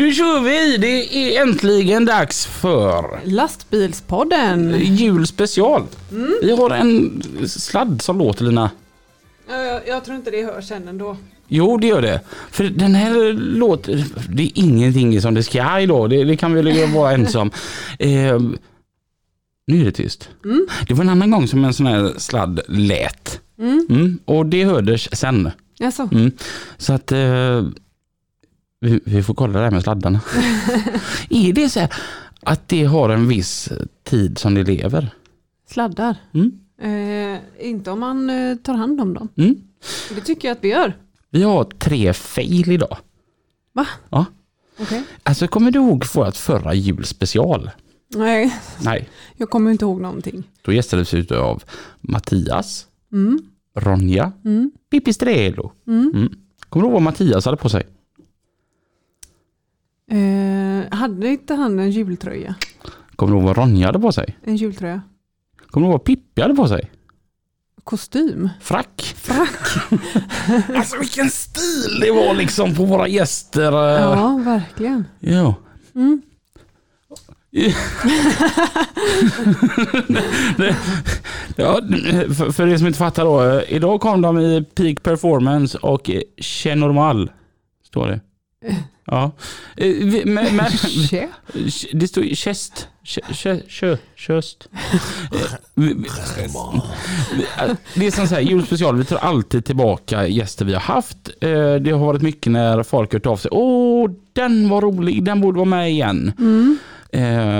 Nu kör vi! Det är äntligen dags för lastbilspodden. julspecial. Vi har en sladd som låter Lina. Ja, jag, jag tror inte det hörs sen ändå. Jo, det gör det. För den här låter... Det är ingenting som det ska idag. Det, det kan vi väl vara ensam. Eh, nu är det tyst. Det var en annan gång som en sån här sladd lät. Mm, och det hördes sen. Mm. Så att eh, vi, vi får kolla det här med sladdarna. är det så här att det har en viss tid som det lever? sladdar. Mm. Eh, inte om man eh, tar hand om dem. Mm. Det tycker jag att vi gör. Vi har tre fail idag. Va? Ja. Okej. Alltså kommer du ihåg vårt förra julspecial? Nej, Nej. jag kommer inte ihåg någonting. Då gästades vi av Mattias, Mm. Ronja, Mm. Pipistrello. Mm. Mm. Kommer du ihåg vad Mattias hade på sig? Eh, hade inte han en jultröja? Kommer du ihåg vad Ronja hade på sig? En jultröja? Kommer du ihåg vad Pippi hade på sig? Kostym? Frack. Frack? Alltså vilken stil det var liksom på våra gäster. Ja, verkligen. Ja. Mm. det, ja, för, för er som inte fattar då. eh, Idag kom de i Peak Performance och eh, Che Normal. Står det. Ja. Eh, Men, men, det står ju chest. Kö, kö, kö, köst. Eh, Det är som så här, julspecial, vi tar alltid tillbaka gäster vi har haft. Eh, Det har varit mycket när folk har hört av sig. Åh, den var rolig, den borde vara med igen. Mm.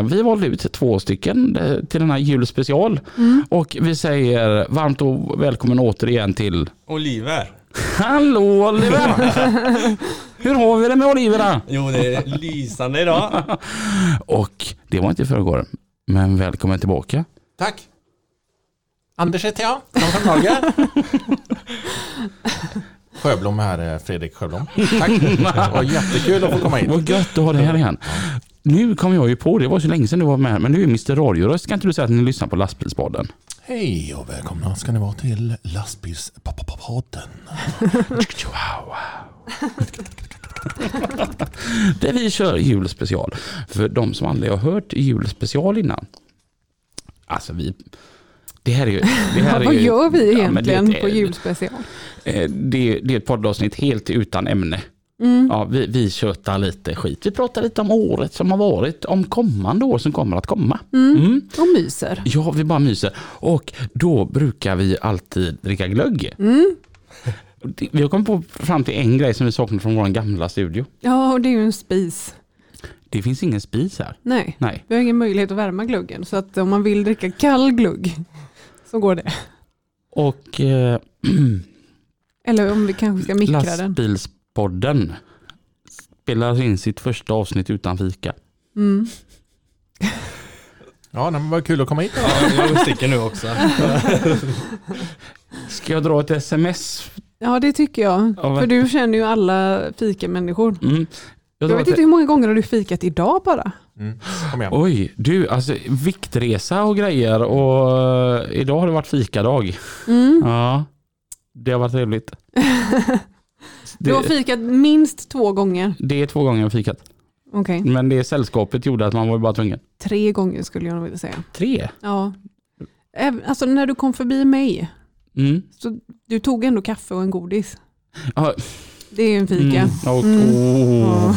Vi valde ut två stycken till den här julspecial. Mm. Och vi säger varmt och välkommen återigen till Oliver. Hallå Oliver! Hur har vi det med Oliver? då? Jo, det är lysande idag. Och det var inte i förrgår. Men välkommen tillbaka. Tack. Anders heter jag, kommer från Norge. Sjöblom här, eh, Fredrik Sjöblom. Tack. Det var jättekul att få komma hit. Vad gött att ha dig här igen. Nu kom jag ju på, det var så länge sedan du var med, men du är Mr Radioröst. Kan inte du säga att ni lyssnar på lastbilspodden? Hej och välkomna ska ni vara till lastbilspodden. Wow. Där vi kör julspecial. För de som aldrig har hört julspecial innan. Alltså vi... Det här är ju... Det här är Vad ju, gör vi Ja, men det är egentligen på julspecial? Eh, Det, det är ett poddavsnitt helt utan ämne. Mm. Ja, vi, vi tjötar lite skit. Vi pratar lite om året som har varit, om kommande år som kommer att komma. Mm. Och myser. Ja, vi bara myser. Och då brukar vi alltid dricka glögg. Mm. Vi har kommit på fram till en grej som vi saknar från vår gamla studio. Ja, och det är ju en spis. Det finns ingen spis här. Nej, Nej. vi har ingen möjlighet att värma gluggen. Så att om man vill dricka kall glugg så går det. Och eh, Eller om vi kanske ska mikra den. Lastbilspodden spelar in sitt första avsnitt utan fika. Mm. Ja, det var kul att komma hit. Ja, jag sticker nu också. Ska jag dra ett sms? Ja, det tycker jag. Ja, För du känner ju alla fikamänniskor. Mm. Jag Jag vet inte hur många gånger har du fikat idag bara? Mm. Kom igen. Oj, du, alltså viktresa och grejer och eh, idag har det varit fikadag. Mm. Ja, det har varit trevligt. Du har fikat minst två gånger. det är två gånger jag har fikat. Okej, Men det sällskapet gjorde att man var bara tvungen. tre gånger skulle jag nog vilja säga. Tre? Ja. Även, alltså när du kom förbi mig, Mm. så du tog ändå kaffe och en godis. Ja, Det är ju en fika. Mm. Och, Mm. oh.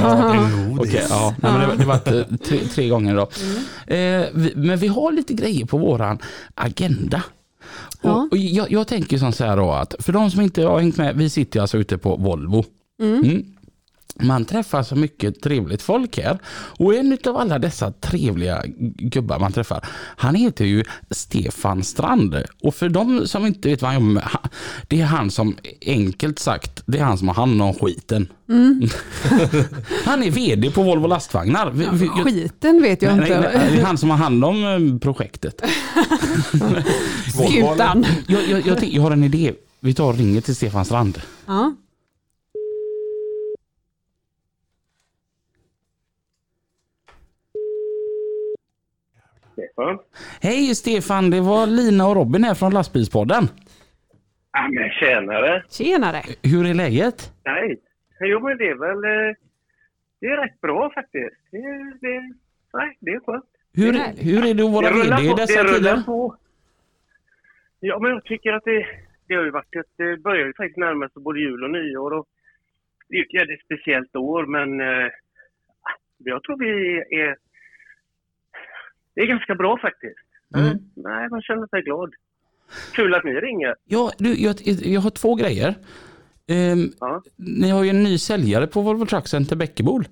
Ja, En godis. ja. Nej, men det, det var tre, tre gånger då. Mm. Eh, vi, men vi har lite grejer på våran agenda Ja. Och, jag, jag tänker som så här då att för de som inte har hängt med, vi sitter alltså ute på Volvo. Mm. Man träffar så mycket trevligt folk här och en av alla dessa trevliga gubbar man träffar, han heter ju Stefan Strand. Och för de som inte vet vad han gör, han- det är han som enkelt sagt, det är han som har hand om skiten. han är vd på Volvo lastvagnar. Jag- Skiten vet jag Nej, inte. nej, nej, det är han som har hand om eh, projektet. Skutan. Jag, jag, jag, jag har en idé. Vi tar och ringer till Stefan Strand. Ja. Stefan? Hej Stefan, det var Lina och Robin här från lastbilspodden. Ja, men tjenare! Tjenare. Hur är läget? Nej. Jo, men det är väl... eh, Det är rätt bra faktiskt. Det, det, nej, det är skönt. Hur, Det är hur är det att vara VD i på. dessa det tider? på. Ja, men jag tycker att det, det har ju varit ett... Det börjar ju faktiskt närma sig både jul och nyår. Och det är ju ett jävligt speciellt år, men eh, jag tror vi är... Det är ganska bra faktiskt. Mm. Nej, man känner sig glad. Kul att ni ringer. Ja, du, jag, jag har två grejer. Ehm, Ja. Ni har ju en ny säljare på Volvo Truck Center Bäckebol.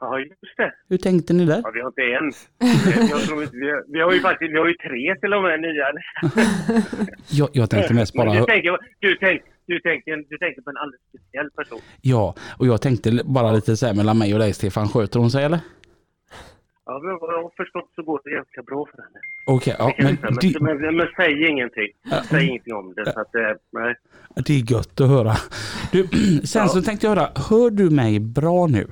Ja, just det. Hur tänkte ni där? Ja, vi har inte en. Inte, vi, har, vi har ju faktiskt vi har ju tre till och med nya. Jag, jag tänkte mest Men bara... du, tänker, du, tänk, du, tänker, du tänker på en alldeles speciell person. Ja, och jag tänkte bara lite så här mellan mig och dig Stefan, sköter hon sig eller? Ja, men vad jag har förstått så går det ganska bra för henne. Okej, ja, Men, det, men, men, säg ingenting. Säg ingenting om det. Så att, eh, nej. det är gött att höra. Du, sen Ja. så tänkte jag höra, hör du mig bra nu?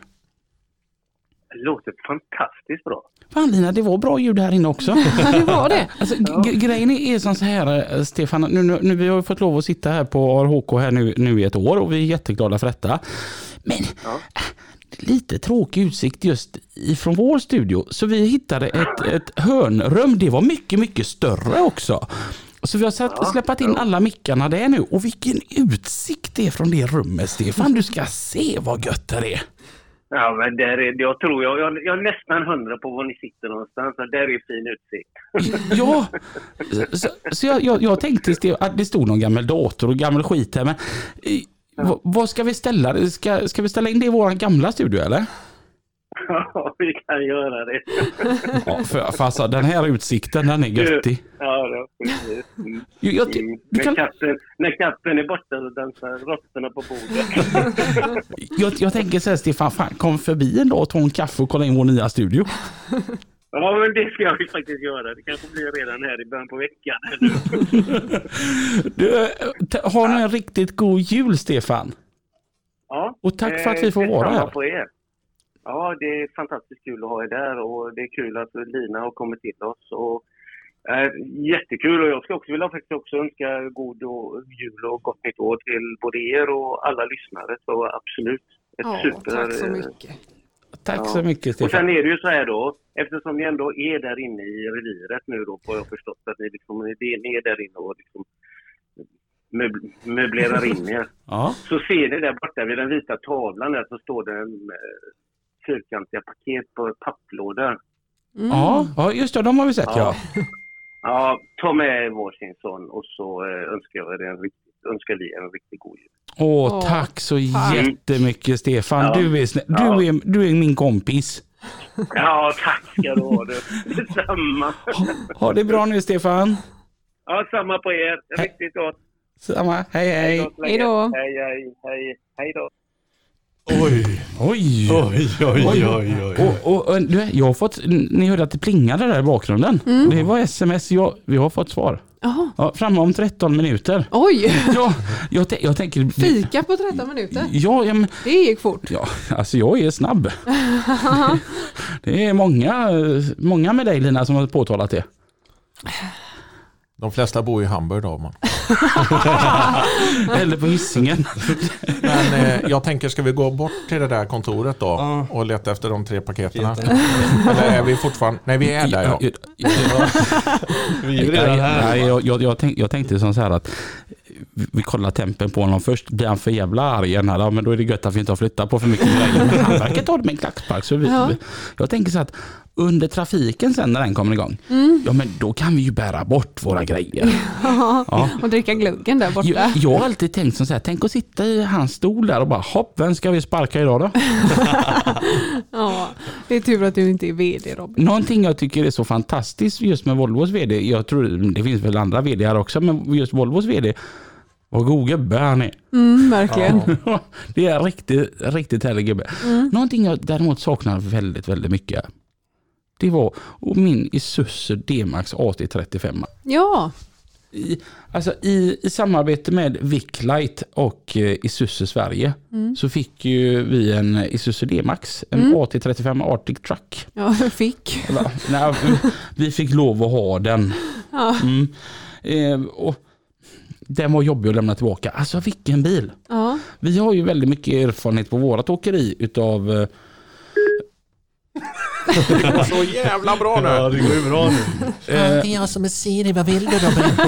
Det låter fantastiskt bra. Fan Lina, det var bra ljud här inne också. Ja, det var det. Alltså, g- grejen är som så här, eh, Stefan, nu, nu, nu vi har ju fått lov att sitta här på ARHK här nu, nu i ett år och vi är jätteglada för detta. Men Ja. Lite tråkig utsikt just ifrån vår studio. Så vi hittade ett, ett hörnrum, det var mycket, mycket större också. Så vi har satt, släppt in alla mickarna där nu och vilken utsikt det är från det rummet Stefan. Du ska se vad gött det är. Ja, men där är, jag tror jag, jag, jag är nästan hundra på var ni sitter någonstans. Och där är fin utsikt. Ja, så, så jag, jag, jag tänkte att det stod någon gammal dator och gammal skit här men eh, vad, ska vi ställa det? Ska, ska vi ställa in det i vår gamla studio eller? Ja, vi kan göra det. Ja, för, för alltså, den här utsikten den är göttig. Ja, ja, precis. Mm. Jag, jag, Mm. du När, kan, katten, när katten är borta så dansar råttorna på bordet. jag, jag tänker så här Stefan, fan, kom förbi en dag och ta en kaffe och kolla in vår nya studio. Ja, men det ska jag ju faktiskt göra. Det kanske blir redan här i början på veckan. Du, har ni en riktigt god jul Stefan? Ja, Och tack för att vi får eh, vara detsamma här. på er. Ja, det är fantastiskt kul att ha er där och det är kul att Lina har kommit till oss. Och, eh, jättekul och jag ska också vilja faktiskt också önska god och, jul och gott nytt år till både er och alla lyssnare. Så absolut. Ett Ja, super, tack så eh, mycket. Tack Ja. så mycket Och sen Stefan. är det ju så här då, eftersom ni ändå är där inne i reviret nu då, har jag förstått att ni, liksom, ni är där inne och liksom möb- möblerar in er. Ja. Så ser ni där borta vid den vita tavlan där så står det en eh, fyrkantiga paket på papplådor. Mm. Ja, ja, just det, de har vi sett ja. Ja, ta med varsin sån och så eh, önskar, jag er en riktigt, önskar vi en riktigt god jul. Åh, Åh, tack så tack. jättemycket Stefan. Ja. Du, är, du, är, du är min kompis. Ja, tack ska du ha. Detsamma. Ha det bra nu Stefan. Ja, samma på er. Riktigt gott. Samma. Hej hej. Hej då. Hej, hej, hej. Hej då. Oj, Oj. oj, oj, oj, oj. Och, och, och, du, jag har fått, ni hörde att det plingade där i bakgrunden. Det var sms, jag, vi har fått svar. Jaha. Ja, framme om 13 minuter. Oj, Ja, jag, jag tänker... fika på 13 minuter. Ja, ja, men, Det gick fort. ja, alltså jag är snabb. Det är många, många med dig Lina som har påtalat det. De flesta bor i Hamburg då. Man. Eller på Hisingen. Men eh, jag tänker, ska vi gå bort till det där kontoret då Ja. och leta efter de tre? Paketen. Eller är vi fortfarande? Nej, vi är där ja. Vi är ju redan här. Nej, jag, jag, jag, tänk, jag tänkte som så här att vi kollar tempen på honom först. Blir han för jävla arg igen här, ja, men då är det gött att vi inte har flyttat på för mycket grejer. Men han verkar ta det med en klackspark. Så vi, Ja. vi, jag tänker så att under trafiken sen när den kommer igång, ja men då kan vi ju bära bort våra grejer. Ja. Och dricka gluggen där borta. Jag, jag har alltid tänkt som så här, tänk att sitta i hans stol där och bara hopp, vem ska vi sparka idag då? Ja, det är tur att du inte är vd Robin. Någonting jag tycker är så fantastiskt just med Volvos VD, jag tror det finns väl andra VD här också, men just Volvos VD, vad god gubbe han är. Mm, verkligen. det är riktigt, riktigt härlig gubbe. Någonting jag däremot saknar väldigt, väldigt mycket. Det var och min Isuzu D-Max AT35. Ja, I, alltså i, I samarbete med Viclight och eh, Isuzu Sverige så fick ju vi en Isuzu D-Max, en AT35 Arctic Truck. ja fick. Va? Nej, vi fick lov att ha den. Ja. Mm. Eh, och den var jobbig att lämna tillbaka. Alltså vilken bil! Ja. Vi har ju väldigt mycket erfarenhet på vårat åkeri utav eh, Det går så jävla bra Ja, nu. det går ju bra nu. det är jag som är Siri, vad vill du Robin?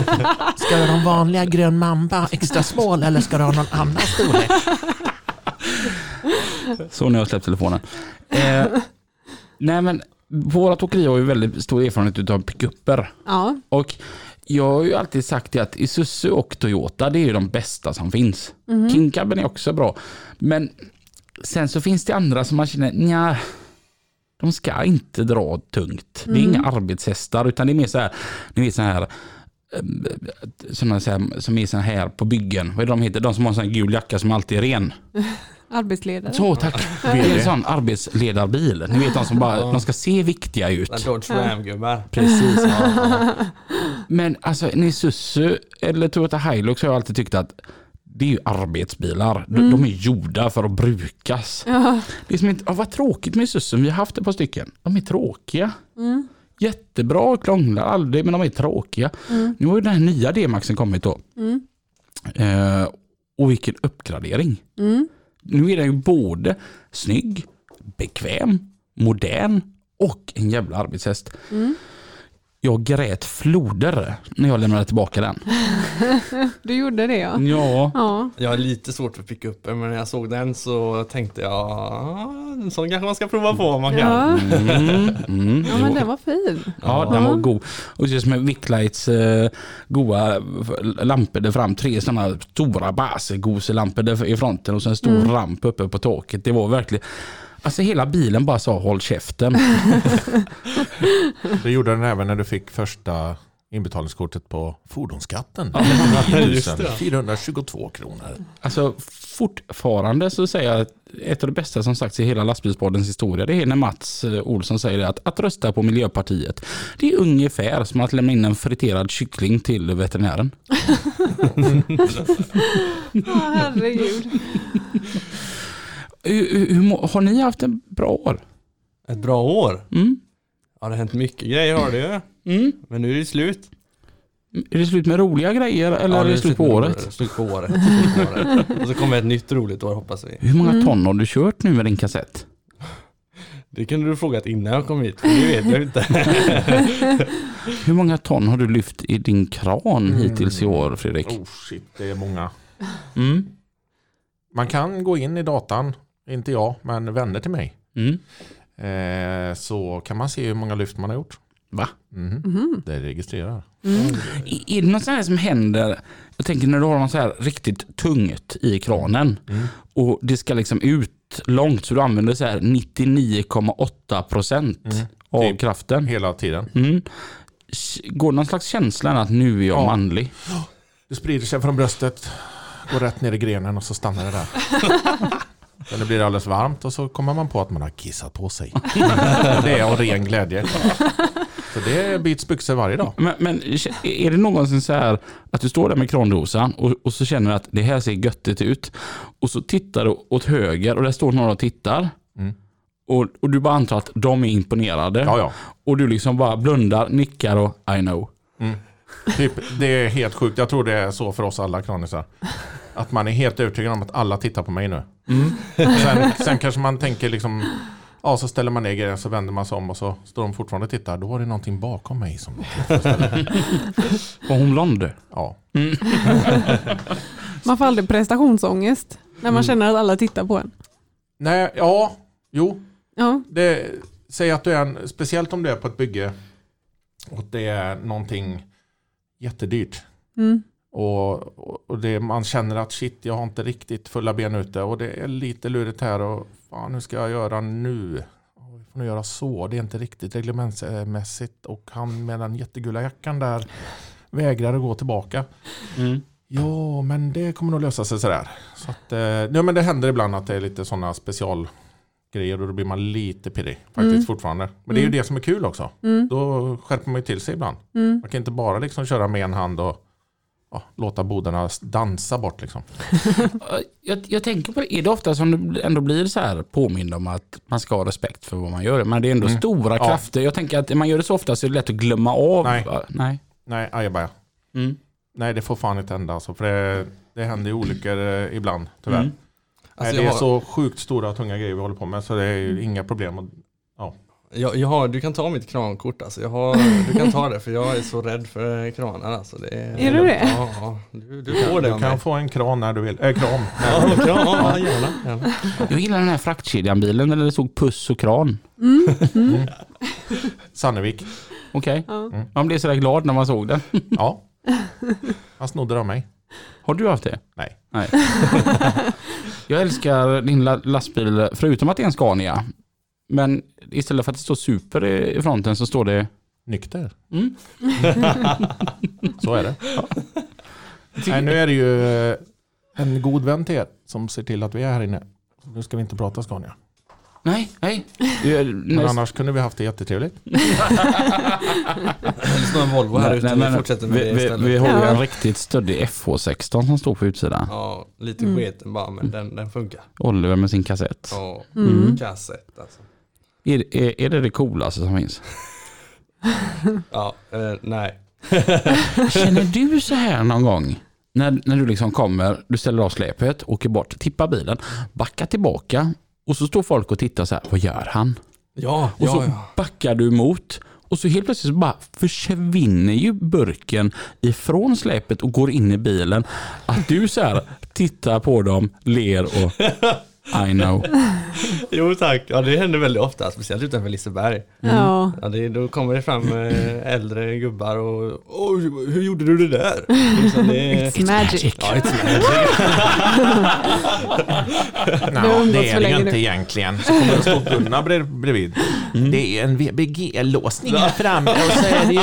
Ska du ha de vanliga grön mamba extra small eller ska du ha någon annan storlek? Så när jag släppt telefonen. Eh, nej men vårat åkeri har ju väldigt stor erfarenhet utav pickuper. Ja. Och jag har ju alltid sagt det att Isuzu och Toyota det är ju de bästa som finns. King Cabben är också bra. Men sen så finns det andra som man känner, nja, de ska inte dra tungt. Det är inga arbetshästar utan det är mer så här, ni vet så här eh, sådana så här, som är så här på byggen. Vad är det de heter? De som har en sån här gul jacka som alltid är ren. Arbetsledare. Så tack. Det är en sån arbetsledarbil. Ni vet de som bara, de ska se viktiga ut. Dodge Ram-gubbar. Precis. Men alltså en Isuzu eller Toyota Hilux har jag alltid tyckt att det är ju arbetsbilar. De, de är gjorda för att brukas. Ja. Det är som inte, ja, vad tråkigt med Isuzu, vi har haft ett par stycken. De är tråkiga. Jättebra, krånglar aldrig, men de är tråkiga. Nu har ju den här nya D-Maxen kommit då. Eh, och vilken uppgradering. Mm. Nu är den ju både snygg, bekväm, modern och en jävla arbetshäst. Jag grät floder när jag lämnade tillbaka den. Du gjorde det ja. Ja, Ja, Jag har lite svårt för pickupen men när jag såg den så tänkte jag "Ah, en sån kanske man ska prova på om man kan. ja. mm, mm, ja men den var fin. Ja, den var god. Och just med Wicklights eh, goa lampor där fram. Tre sådana stora basegoselampor i fronten och så en stor ramp uppe på taket. Det var verkligen... Alltså hela bilen bara sa håll käften. Det gjorde den även när du fick första inbetalningskortet på fordonsskatten. just det. 422 kronor. Alltså fortfarande så säger jag att ett av det bästa som sagts i hela lastbilspoddens historia det är när Mats eh, Olsson säger det att att rösta på Miljöpartiet det är ungefär som att lämna in en friterad kyckling till veterinären. Ja, herregud. Hur, hur, har ni haft en bra år? Ett bra år. Mm? Ja det har hänt mycket grejer har det ju. Mm? Men nu är det slut. Är det slut med roliga grejer eller Ja, är det slut på året? Slut på året. Slut på året. Och så kommer ett nytt roligt år hoppas vi. Hur många ton har du kört nu med din kassett? Det kunde du frågat innan jag kom hit. för Det vet jag inte. Hur många ton har du lyft i din kran hittills i år Fredrik? Oh shit, det är många. Mm. Man kan gå in i datan, inte jag, men vänner till mig. Mm. Eh, så kan man se hur många lyft man har gjort. Va? Mhm. Det registrerar. Är det något sånt här som händer, jag tänker när du har något så här riktigt tungt i kranen och det ska liksom ut långt så du använder så här 99,8 procent av Typ. kraften. Hela tiden. Mm. Går någon slags känsla att nu är jag Ja. manlig? Det sprider sig från bröstet, går rätt ner i grenen och så stannar det där. Det blir alldeles varmt och så kommer man på att man har kissat på sig. det är av ren glädje. Så det byts byxor varje dag. Men, men är det någonsin så här att du står där med krandosan och, och så känner du att det här ser göttigt ut och så tittar du åt höger och där står några och tittar Mm. och, och du bara antar att de är imponerade Ja, ja. och du liksom bara blundar, nickar och I know. Typ, det är helt sjukt. Jag tror det är så för oss alla kranisar. Att man är helt övertygad om att alla tittar på mig nu. Sen, sen kanske man tänker liksom, ja så ställer man ner grejen så vänder man sig om och så står de fortfarande och tittar. Då var det någonting bakom mig som Var hon blond? Ja. Man får aldrig prestationsångest när man känner att alla tittar på en. Nej, ja, jo. Ja, Det, säg att du är en, speciellt om du är på ett bygge och det är någonting jättedyrt. Mm. Och, och- det, man känner att shit, jag har inte riktigt fulla ben ute och det är lite lurigt här och fan, hur ska jag göra nu? Vi får nog göra så, det är inte riktigt reglementsmässigt och han med den jättegula jackan där vägrar att gå tillbaka. Mm. Ja, men det kommer nog lösa sig sådär. Så att, eh, ja, men det händer ibland att det är lite sådana specialgrejer och då blir man lite pirrig faktiskt Mm. fortfarande. Men det är ju det som är kul också. Mm. Då skärper man ju till sig ibland. Mm. Man kan inte bara liksom köra med en hand och ja, låta bodarna dansa bort liksom. Jag, jag tänker på det, är det ofta som det ändå blir så här påmind om att man ska ha respekt för vad man gör? Men det är ändå Mm. stora Ja. krafter. Jag tänker att man gör det så ofta så är det lätt att glömma av. Nej. Nej. Nej, ajabaja. Mm. Nej, det får fan inte hända alltså, för det, det händer ju olyckor eh, ibland tyvärr. Mm. Alltså, Nej, det är har- så sjukt stora och tunga grejer vi håller på med så det är ju inga problem. att- Jag, jag har, du kan ta mitt krankort alltså. Jag har, du kan ta det för jag är så rädd för kranar alltså. Det är, Är du det? Ja, ja. Du, du får det Du kan få en kran när du vill. Äh, kram. Ja, kran, ja, gärna, gärna. Jag gillar den här fraktkedjan-bilen där det stod puss och kran. Sannevik. Okej. Ja. Man blev sådär glad när man såg den. Ja. Han snodde det av mig. Har du haft det? Nej. Nej. jag älskar din la- lastbil, förutom att det är en Scania. Men istället för att det står super i fronten så står det... Nykter. Mm. Så är det. Nej, nu är det ju eh, en god vän till er som ser till att vi är här inne. Nu ska vi inte prata Scania. Nej, nej. Men annars kunde vi haft det jättetrevligt. Det står en Volvo här Nej, ute. nej, Vi fortsätter med vi, det vi, istället. vi har ju Ja. en riktigt stöddig FH16 som står på utsidan. Ja, lite Mm. sketen bara men den, den funkar. Oliver med sin kassett. Ja, Mm. kassett alltså. Är, är, är det det coolaste som finns? Ja, eh, nej. Känner du så här någon gång? När, när du liksom kommer, du ställer av släpet, åker bort, tippar bilen, backar tillbaka och så står folk och tittar så här, vad gör han? Ja, Och så ja, ja. backar du emot och så helt plötsligt så bara försvinner ju burken ifrån släpet och går in i bilen. Att du så här tittar på dem, ler och I know. Jo tack, ja det händer väldigt ofta, speciellt utanför Liseberg. Ja. Ja, det, då kommer det fram eh, äldre gubbar och Oj, hur gjorde du det där? Liksom det, It's magic. ja, it's magic. Nej, umgås det är det ju inte nu. egentligen. Så kommer det stå Gunnar bredvid. Det är en VBG-låsning här framme och så är det ju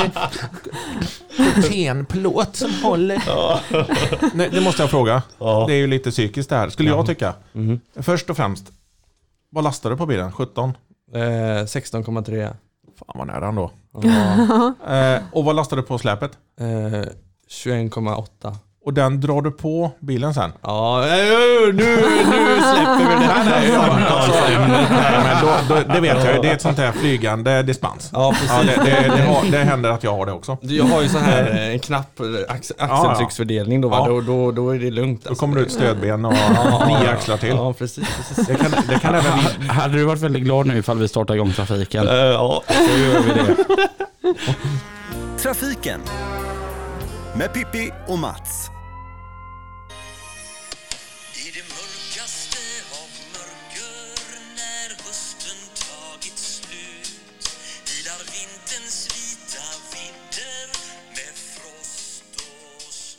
tenplåt som håller. Nej, det måste jag fråga. Det är ju lite psykiskt det här, skulle jag tycka. Mhm. Först och främst, vad lastar du på bilen? 17? Eh, 16,3. Fan vad nära ändå. Ja. Eh, och vad lastar du på släpet? Eh, 21,8. Och den drar du på bilen sen? Ja, eh, nu, nu släpper vi det. Nej, nej, jag, nej men då, då, det vet jag ju. Det är ett sånt här flygande dispens. Ja, precis. Ja, det, det, det, har, det händer att jag har det också. Jag har ju så här eh, en knapp eh, ax, axeltrycksfördelning då, va? Ja. Då, då, då är det lugnt. Då alltså. kommer det ut stödben och nio axlar till. Ja, precis. precis. Det kan, det kan även. Hade du varit väldigt glad nu ifall vi startar igång trafiken? Ja, så gör vi det. Trafiken med Pippi och Mats.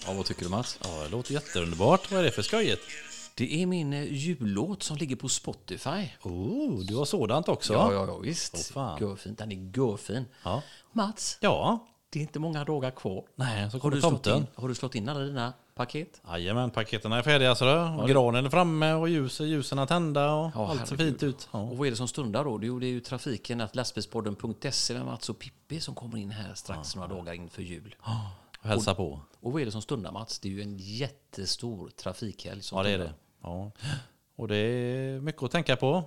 Ja, vad tycker du Mats? Ja, det låter jätteunderbart. Vad är det för skojigt? Det är min eh, jullåt som ligger på Spotify. Oh, du har sådant också? Ja, ja, ja visst. Åh, fan. Görfint. Den är görfin. Ja. Mats, Ja. det är inte många dagar kvar. Nej, så Har kommer slått tomten. in, har du slått in alla dina paket? Jajamän, paketen är färdiga så då. Granen är framme och ljusen, ljusen tända och Ja, allt ser fint ut. Ja. Och vad är det som stundar då? Jo, det är ju trafiken att lastbilspodden.se med Mats och Pippi som kommer in här strax några dagar inför jul. Och hälsa på. Och vad är det som stundar Mats? Det är ju en jättestor trafikhelg som Ja, det är det. Ja. Och det är mycket att tänka på.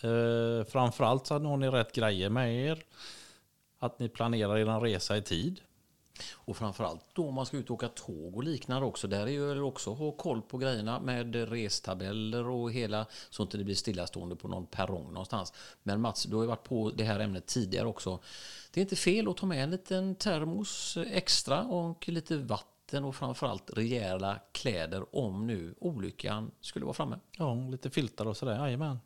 Eh, framförallt så har ni rätt grejer med er. Att ni planerar er resa i tid. Och framförallt då om man ska ut och åka tåg och liknande också. Där är ju också att ha koll på grejerna med restabeller och hela så att det inte blir stillastående på någon perrong någonstans. Men Mats, du har ju varit på det här ämnet tidigare också. Det är inte fel att ta med en liten termos extra och lite vatten vatten och framförallt rejäla kläder om nu olyckan skulle vara framme. Ja, lite filtar och sådär. Jajamän.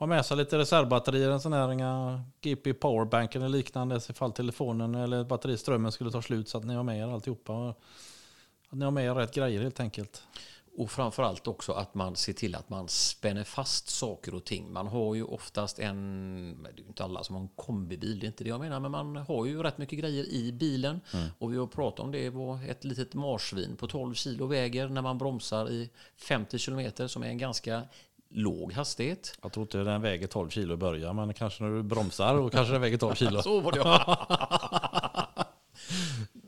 Och med sig lite reservbatterier, en sån här inga GP powerbank eller liknande ifall telefonen eller batteriströmmen skulle ta slut så att ni har med er alltihopa. Att ni har med er rätt grejer helt enkelt. Och framförallt också att man ser till att man spänner fast saker och ting. Man har ju oftast en, det är ju inte alla som har en kombibil, det är inte det jag menar, men man har ju rätt mycket grejer i bilen. Och vi har pratat om det, vad ett litet marsvin på 12 kilo väger när man bromsar i 50 kilometer som är en ganska låg hastighet. Jag tror inte den väger 12 kilo i början, men kanske när du bromsar och kanske den väger 12 kilo. Så var det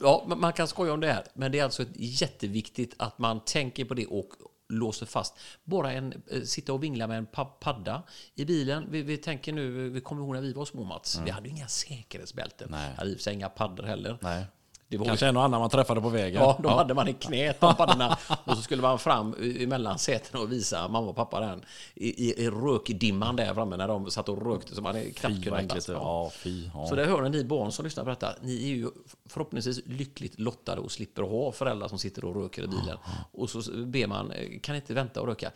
Ja, man kan skoja om det här, men det är alltså jätteviktigt att man tänker på det och låser fast. Bara en, eh, sitta och vingla med en pa- padda i bilen. Vi, vi tänker nu, vi kommer ihåg när vi var små Mats, vi hade ju inga säkerhetsbälten. Nej. Hade i och för sig inga paddor heller. Nej. Det var Kanske en och annan man träffade på vägen. Ja, då hade man i knät de paddorna och så skulle man fram emellan sätena och visa mamma och pappa den i, i, i rökdimman där framme när de satt och rökte så man knappt Fy kunde andas. Ja, fy. Ja. Så det hör ni barn som lyssnar på detta. Ni är ju förhoppningsvis lyckligt lottade och slipper ha föräldrar som sitter och röker i bilen. Och så ber man, eh, kan inte vänta och röka.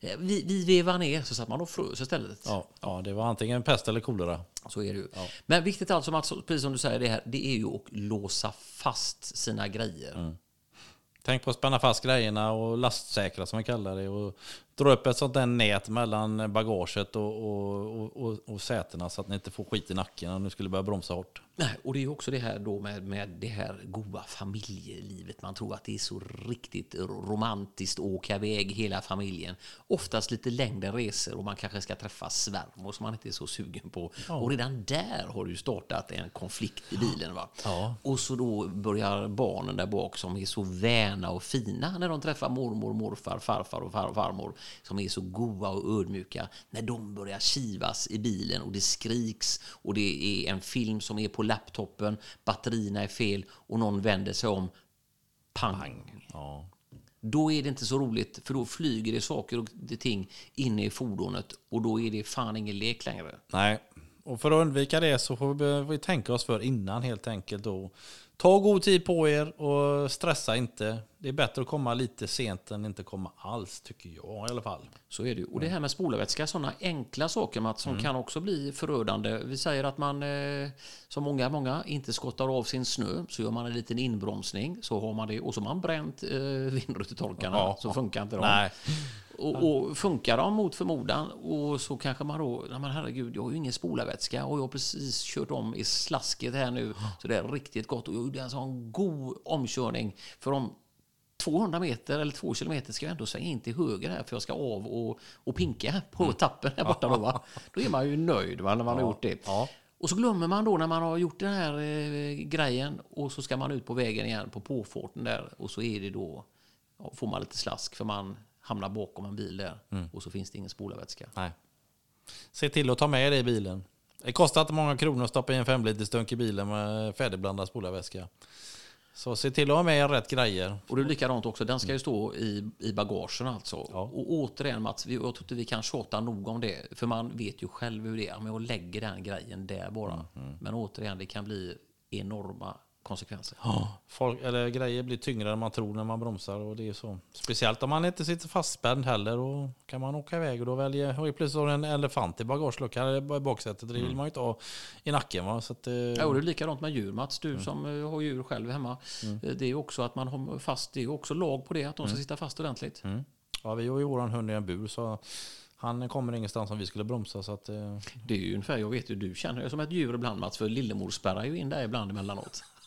Eh, Vi, vi vevar ner, så satt man och frös istället. Ja, ja, det var antingen pest eller kolera. Så är det ju. Men viktigt alltså, Mats, precis som du säger, det, här, det är ju att låsa fast sina grejer. Tänk på att spänna fast grejerna och lastsäkra som vi kallar det. Och dra upp ett sånt där nät mellan bagaget och, och, och, och, och sätena så att ni inte får skit i nacken om ni skulle börja bromsa hårt. Nej, och det är också det här då med, med det här goda familjelivet. Man tror att det är så riktigt romantiskt att åka iväg hela familjen. Oftast lite längre resor och man kanske ska träffa svärmor som man inte är så sugen på. Och redan där har du startat en konflikt i bilen. Va? Ja. Och så då börjar barnen där bak som är så väna och fina när de träffar mormor, morfar, farfar och far, farmor som är så goa och ödmjuka. När de börjar kivas i bilen och det skriks och det är en film som är på laptopen, batterierna är fel och någon vänder sig om. Pang! Ja. Då är det inte så roligt för då flyger det saker och ting inne i fordonet och då är det fan ingen lek längre. Nej, och för att undvika det så får vi, vi tänka oss för innan helt enkelt. Då. Ta god tid på er och stressa inte. Det är bättre att komma lite sent än inte komma alls tycker jag i alla fall. Så är det ju. Och det här med spolarvätska, sådana enkla saker Mats, som kan också bli förödande. Vi säger att man, eh, som många, många, inte skottar av sin snö, så gör man en liten inbromsning, så har man det, och så har man bränt eh, vindrutetorkarna, Ja. så funkar inte de. Nej. Och, och funkar de mot förmodan, och så kanske man då, nej men herregud, jag har ju ingen spolarvätska och jag har precis kört om i slasket här nu, så det är riktigt gott. Och jag gjorde en sån god omkörning, för om 200 meter eller 2 kilometer ska jag ändå svänga in till höger här för jag ska av och, och pinka på tappen här borta. Då, va? då är man ju nöjd va, när man har gjort det. Ja. Och så glömmer man då när man har gjort den här eh, grejen och så ska man ut på vägen igen på påfarten där och så är det då, ja, får man lite slask för man hamnar bakom en bil där och så finns det ingen spolarvätska. Nej. Se till att ta med det i bilen. Det kostar inte många kronor att stoppa i en femliters dunk i bilen med färdigblandad spolarvätska. Så se till att ha med rätt grejer. Och det är likadant också, den ska ju stå i, i bagagen alltså. Och återigen Mats, jag tror inte vi kan tjata nog om det. För man vet ju själv hur det är. Men jag lägger den grejen där bara. Men återigen, det kan bli enorma konsekvenser. Folk, eller grejer blir tyngre än man tror när man bromsar och det är så. Speciellt om man inte sitter fastspänd heller och kan man åka iväg och då väljer har ju plötsligt en elefant i bagageluckan eller i baksätet. Det vill man ju inte ha i nacken. Va? Så att, eh, Ja, och det är likadant med djur Mats, du som eh, har djur själv hemma. Eh, Det är ju också att man har fast, det är också lag på det, att de ska sitta fast ordentligt. ja, vi har ju våran hund i en bur så han kommer ingenstans om vi skulle bromsa. Så att, eh, Det är ju ungefär, jag vet ju, du känner dig som ett djur ibland Mats, för lillemor spärrar ju in där ibland emellanåt.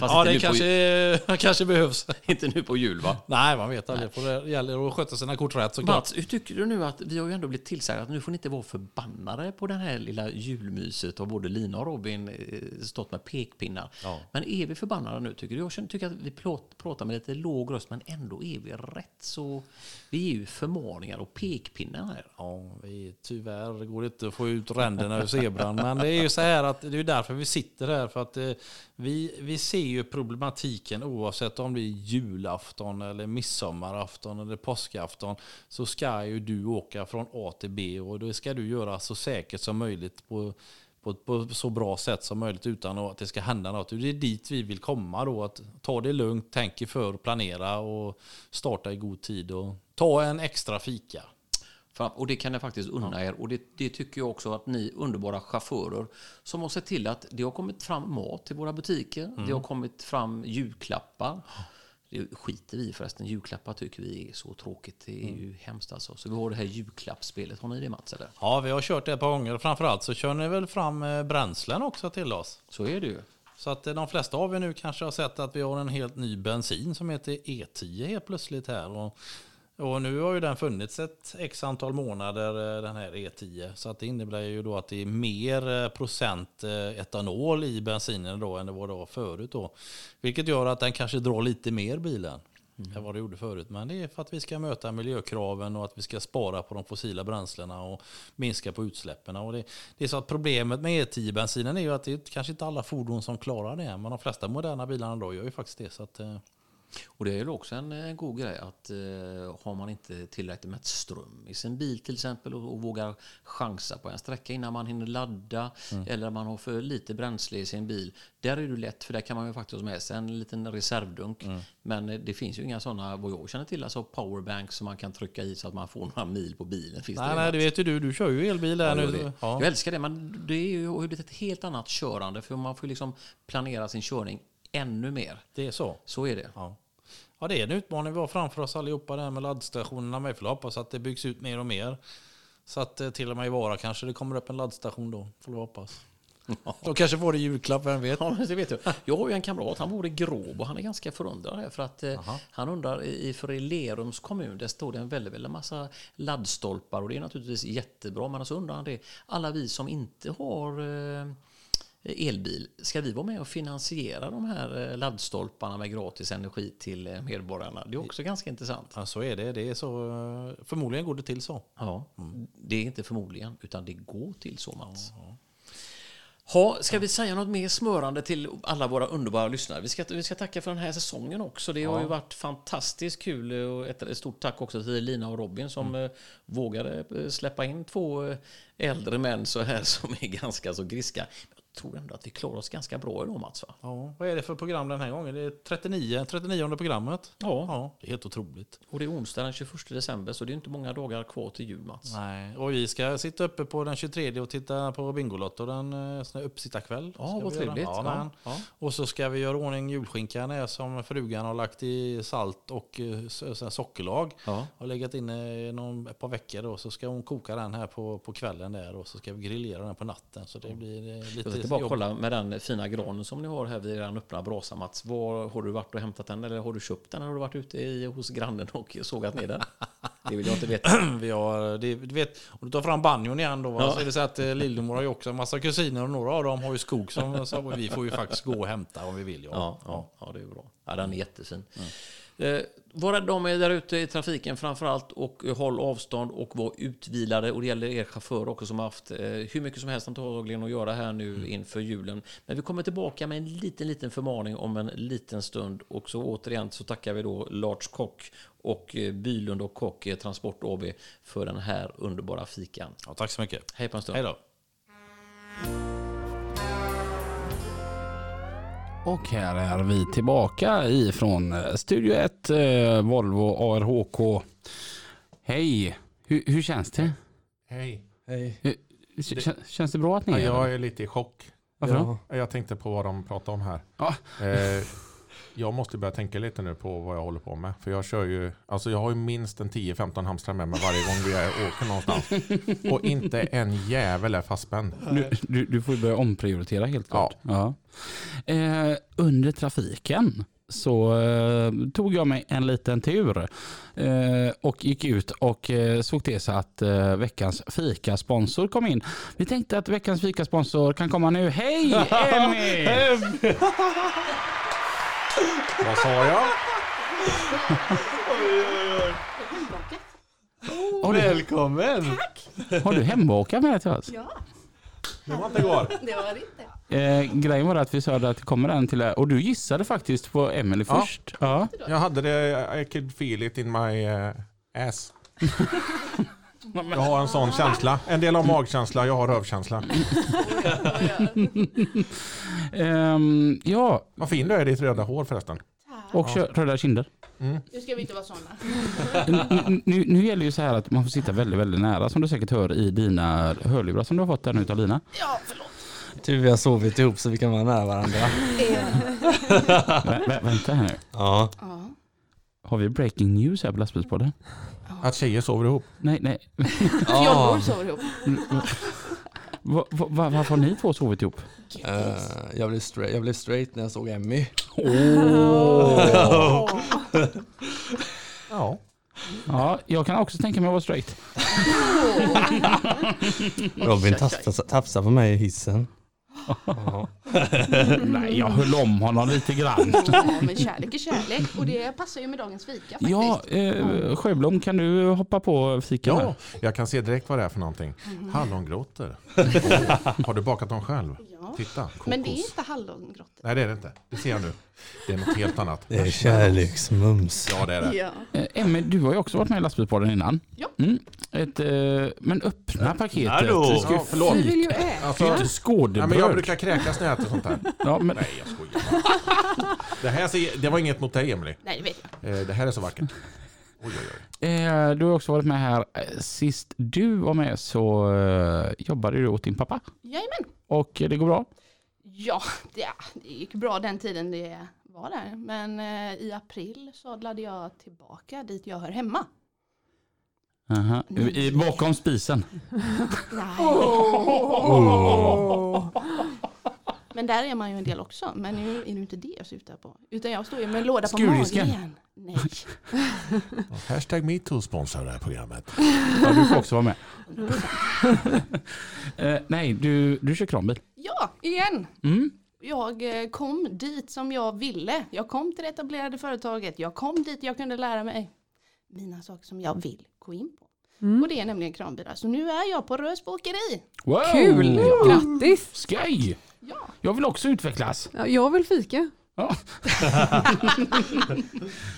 Fast ja, det kanske, kanske behövs. på, inte nu på jul va? Nej, man vet aldrig. Det gäller att sköta sina kort rätt såklart. Mats, hur tycker du nu att vi har ju ändå blivit tillsagda att nu får ni inte vara förbannade på den här lilla julmyset och både Lina och Robin eh, stått med pekpinnar. Ja. Men är vi förbannade nu tycker du? Jag tycker att vi pratar med lite låg röst men ändå är vi rätt så... Vi är ju förmaningar och pekpinnar här. Ja, vi, tyvärr går det inte att få ut ränderna ur zebran. Men det är ju så här att det är därför vi sitter här. För att eh, vi, vi ser ju problematiken oavsett om det är julafton eller midsommarafton eller påskafton. Så ska ju du åka från A till B och det ska du göra så säkert som möjligt på, på, på så bra sätt som möjligt utan att det ska hända något. Det är dit vi vill komma då. Att ta det lugnt, tänk för, planera och starta i god tid och ta en extra fika. Och det kan jag faktiskt unna er. Och det, det tycker jag också att ni underbara chaufförer som har sett till att det har kommit fram mat till våra butiker. Det har kommit fram julklappar. Det skiter vi i förresten. Julklappar tycker vi är så tråkigt. Det är ju hemskt alltså. Så vi har det här julklappsspelet. Har ni det Mats? Eller? Ja, vi har kört det ett par gånger. Framförallt så kör ni väl fram eh, bränslen också till oss. Så är det ju. Så att eh, de flesta av er nu kanske har sett att vi har en helt ny bensin som heter E10 helt plötsligt här. Och, och nu har ju den funnits ett x antal månader, eh, den här E10. Så att det innebär ju då att det är mer eh, procent eh, etanol i bensinen då än det var då förut då. Vilket gör att den kanske drar lite mer bilen. än vad det gjorde förut. Men det är för att vi ska möta miljökraven och att vi ska spara på de fossila bränslena och minska på utsläppen. Och det, det är så att problemet med E10-bensinen är ju att det är kanske inte alla fordon som klarar det. Men de flesta moderna bilarna då gör ju faktiskt det. Så att, Och det är ju också en eh, god grej att eh, har man inte tillräckligt med ström i sin bil till exempel och, och vågar chansa på en sträcka innan man hinner ladda eller man har för lite bränsle i sin bil. Där är det lätt för där kan man ju faktiskt ha med sig en liten reservdunk. Men eh, det finns ju inga sådana vad jag känner till, alltså powerbanks som man kan trycka i så att man får några mil på bilen. Finns nej, det nej, det vet ju du. Du kör ju elbil där Ja, nu. jag, det. Ja. jag älskar det, men det är ju, ju blivit ett helt annat körande för man får liksom planera sin körning ännu mer. Det är så. Så är det. Ja. ja, det är en utmaning vi har framför oss allihopa det här med laddstationerna med. För jag hoppas att det byggs ut mer och mer. Så att eh, till och med i Vara kanske det kommer upp en laddstation då. Får vi hoppas. De kanske får det i julklapp, vem vet? Ja, det vet du. Jag har ju en kamrat, han bor i Gråbo. Han är ganska förundrad för att eh, han undrar i för i Lerums kommun, där står det en väldigt, väldigt massa laddstolpar och det är naturligtvis jättebra. Men så undrar han det, alla vi som inte har eh, elbil, ska vi vara med och finansiera de här eh, laddstolparna med gratis energi till eh, medborgarna? Det är också ganska intressant. Ja, så är det. det är så, eh, förmodligen går det till så. Ja, det är inte förmodligen, utan det går till så Mats. Ha, ska vi säga något mer smörande till alla våra underbara lyssnare? Vi ska, vi ska tacka för den här säsongen också. Det har ju varit fantastiskt kul och ett, stort tack också till Lina och Robin som eh, vågade släppa in två äldre män så här som är ganska så griska. Tror ändå att vi klarar oss ganska bra idag Mats va? Ja, vad är det för program den här gången? Det är 39, 39 programmet. Ja. ja. Det är helt otroligt. Och det är onsdag den 21 december så det är inte många dagar kvar till jul Mats. Nej, och vi ska sitta uppe på den 23 och titta på Bingolotto, den eh, uppsittarkväll. Ja, vad trevligt. Ja, Ja. Och så ska vi göra ordning julskinkan som frugan har lagt i salt och eh, sockerlag. Ja. Har legat inne någon, ett par veckor då, så ska hon koka den här på, på kvällen där och så ska vi grillera den på natten. Så det blir eh, lite ska bara jobb. kolla med den fina granen som ni har här vid den öppna brasan Mats. Var, har du varit och hämtat den eller har du köpt den? Eller har du varit ute i, hos grannen och sågat ner den? Det vill jag inte veta. Vi har, det, du vet, om du tar fram banjon igen då, Ja. så är det så att eh, Lillemor har ju också en massa kusiner och några av dem har ju skog som så vi får ju faktiskt gå och hämta om vi vill. Ja. Ja, ja, ja det är bra. Ja, den är jättefin. Eh, var rädda om er där ute i trafiken framför allt och eh, håll avstånd och var utvilade. Och det gäller er chaufför också som har haft eh, hur mycket som helst antagligen att göra här nu inför julen. Men vi kommer tillbaka med en liten, liten förmaning om en liten stund. Och så återigen så tackar vi då Lars Kock och eh, Bylund och Kock eh, Transport AB för den här underbara fikan. Ja, tack så mycket. Hej på en stund. Hej då. Och här är vi tillbaka ifrån Studio 1, eh, Volvo ARHK. Hej, hur, hur känns det? Hej. Hej. Hur- Kän, känns det bra att ni Ja, är jag här? är lite i chock. Varför Ja. då? Jag tänkte på vad de pratar om här. Ja. Eh, jag måste börja tänka lite nu på vad jag håller på med. För jag kör ju, alltså jag har ju minst en 10-15 hamstrar med mig varje gång vi åker någonstans. Och inte en jävel är fastspänd. Du, du, du får ju börja omprioritera helt klart. Ja. Eh, under trafiken så eh, tog jag mig en liten tur eh, och gick ut och eh, såg till så att eh, veckans fikasponsor kom in. Vi tänkte att veckans fikasponsor kan komma nu. Hej Emmy! Vad sa jag? Har du, Välkommen! har du hembakat med till oss? Ja, Det var inte igår. det var det inte. Eh, grejen var att vi sa att det kommer en till och du gissade faktiskt på Emily Ja. först. Ja. Jag hade det, I could feel it in my eh, ass. Jag har en sån känsla. En del har magkänsla, jag har rövkänsla. Ehm, ja, Vad fin du är i ditt röda hår förresten. Och kö- röda kinder. Nu ska vi inte vara sådana. N- n- Nu, nu gäller ju så här att man får sitta väldigt, väldigt nära som du säkert hör i dina hörlurar som du har fått där nu av Lina. Ja, förlåt. Tur vi har sovit ihop så vi kan vara nära varandra. Vä- vä- vänta här nu. Ja. Ja. Har vi breaking news här på lastbilspodden? Att tjejer sover ihop. Nej, nej. Fjollor sover ihop. Va, va, va, varför har ni två sovit ihop? Eh, jag, blev straight, jag blev straight när jag såg Emmy. Ja. Ja, jag kan också tänka mig att vara straight. Robin tafsar på mig i hissen. Ja. Nej, jag höll om honom lite grann. Ja, men kärlek är kärlek och det passar ju med dagens fika faktiskt. Ja, eh, Sjöblom kan du hoppa på fika ja, här? jag kan se direkt vad det är för någonting. Hallongrottor. Har du bakat dem själv? Ja. Titta, kokos. Men det är inte hallongrottor. Nej det är det inte. Det ser jag nu. Det är något helt annat. Det är kärleksmums. Ja det är det. Ja. Eh, Emmy, du har ju också varit med i lastbilspodden innan. Ja. Mm. Ett, eh, men öppna paketet. Hallå. Vi ska ju Ja, förlåt. Vi vill ju äta. Alltså, inte ja, skådebröd. men jag brukar kräkas när jag äter sånt här. Ja, men, Nej jag skojar bara. Det, här ser, det var inget mot dig Emily. Nej, det vet jag. Eh, Det här är så vackert. Oj, oj, oj. eh, du har också varit med här. Eh, Sist du var med så eh, jobbade du åt din pappa. Jajamän. Och det går bra? Ja, det, det gick bra den tiden det var där. Men i april sadlade jag tillbaka dit jag hör hemma. Aha. I, bakom spisen. Nej. Men där är man ju en del också. Men nu är det inte det jag syftar på. Utan jag står ju med en låda på magen. Nej. Hashtag metoo sponsrar det här programmet. Ja, du får också vara med. eh, nej, du, du kör kranbil. Ja, igen. Mm. Jag eh, kom dit som jag ville. Jag kom till det etablerade företaget. Jag kom dit jag kunde lära mig mina saker som jag vill gå in på. Och det är nämligen kranbilar. Så nu är jag på Rösbo åkeri. Wow. Kul! Grattis! Skoj! Ja. Jag vill också utvecklas. Ja, jag vill fika. Ja.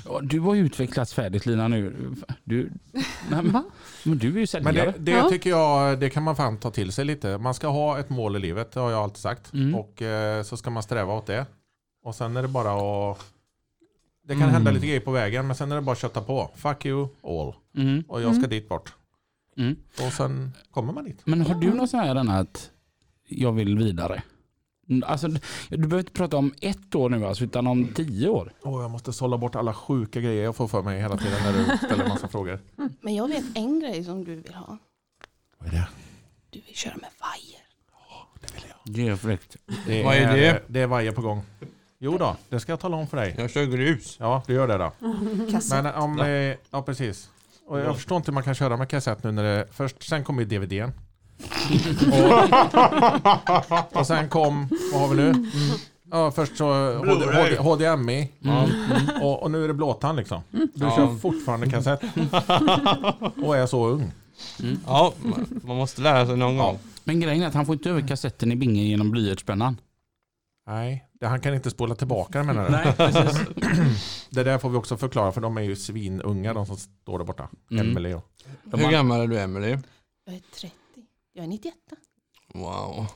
Ja, du har ju utvecklats färdigt Lina nu. Du, nej, men, Va? men du är ju Men säljare. det, det Ja. tycker jag, det kan man fan ta till sig lite. Man ska ha ett mål i livet, det har jag alltid sagt. Mm. Och eh, så ska man sträva åt det. Och sen är det bara att... Det kan Mm. hända lite grejer på vägen, men sen är det bara att kötta på. Fuck you all. Mm. Och jag ska dit bort. Mm. Och sen kommer man dit. Men har du något sånt här att jag vill vidare? Alltså, du du behöver inte prata om ett år nu alltså, utan om tio år. Åh, jag måste sålla bort alla sjuka grejer jag får för mig hela tiden när du ställer en massa frågor. Men jag vet en grej som du vill ha. Vad är det? Du vill köra med vajer. Det är fräckt. det Vad är det? Det är varje på gång. Jo då, det ska jag tala om för dig. Jag kör grus. Ja, det gör det då. Kassett. Men om, eh, ja precis. Och jag förstår inte hur man kan köra med kassett nu när det, först, sen kom ju DVDn. Och, och sen kom, vad har vi nu? Ja, först så HD, HD, HDMI. Ja. Och, och nu är det blåtand liksom. Du Ja. kör fortfarande kassett. och är så ung. Ja, man- måste lära sig någon gång. Men grejen är att han får inte över kassetten i bingen genom blyertspennan. Nej, det, han kan inte spola tillbaka den menar du? Nej, precis. Det där får vi också förklara för de är ju svinunga de som står där borta. Mm. Emelie och... Hur gammal är du Emily? Jag är 30. Jag är 91. Wow.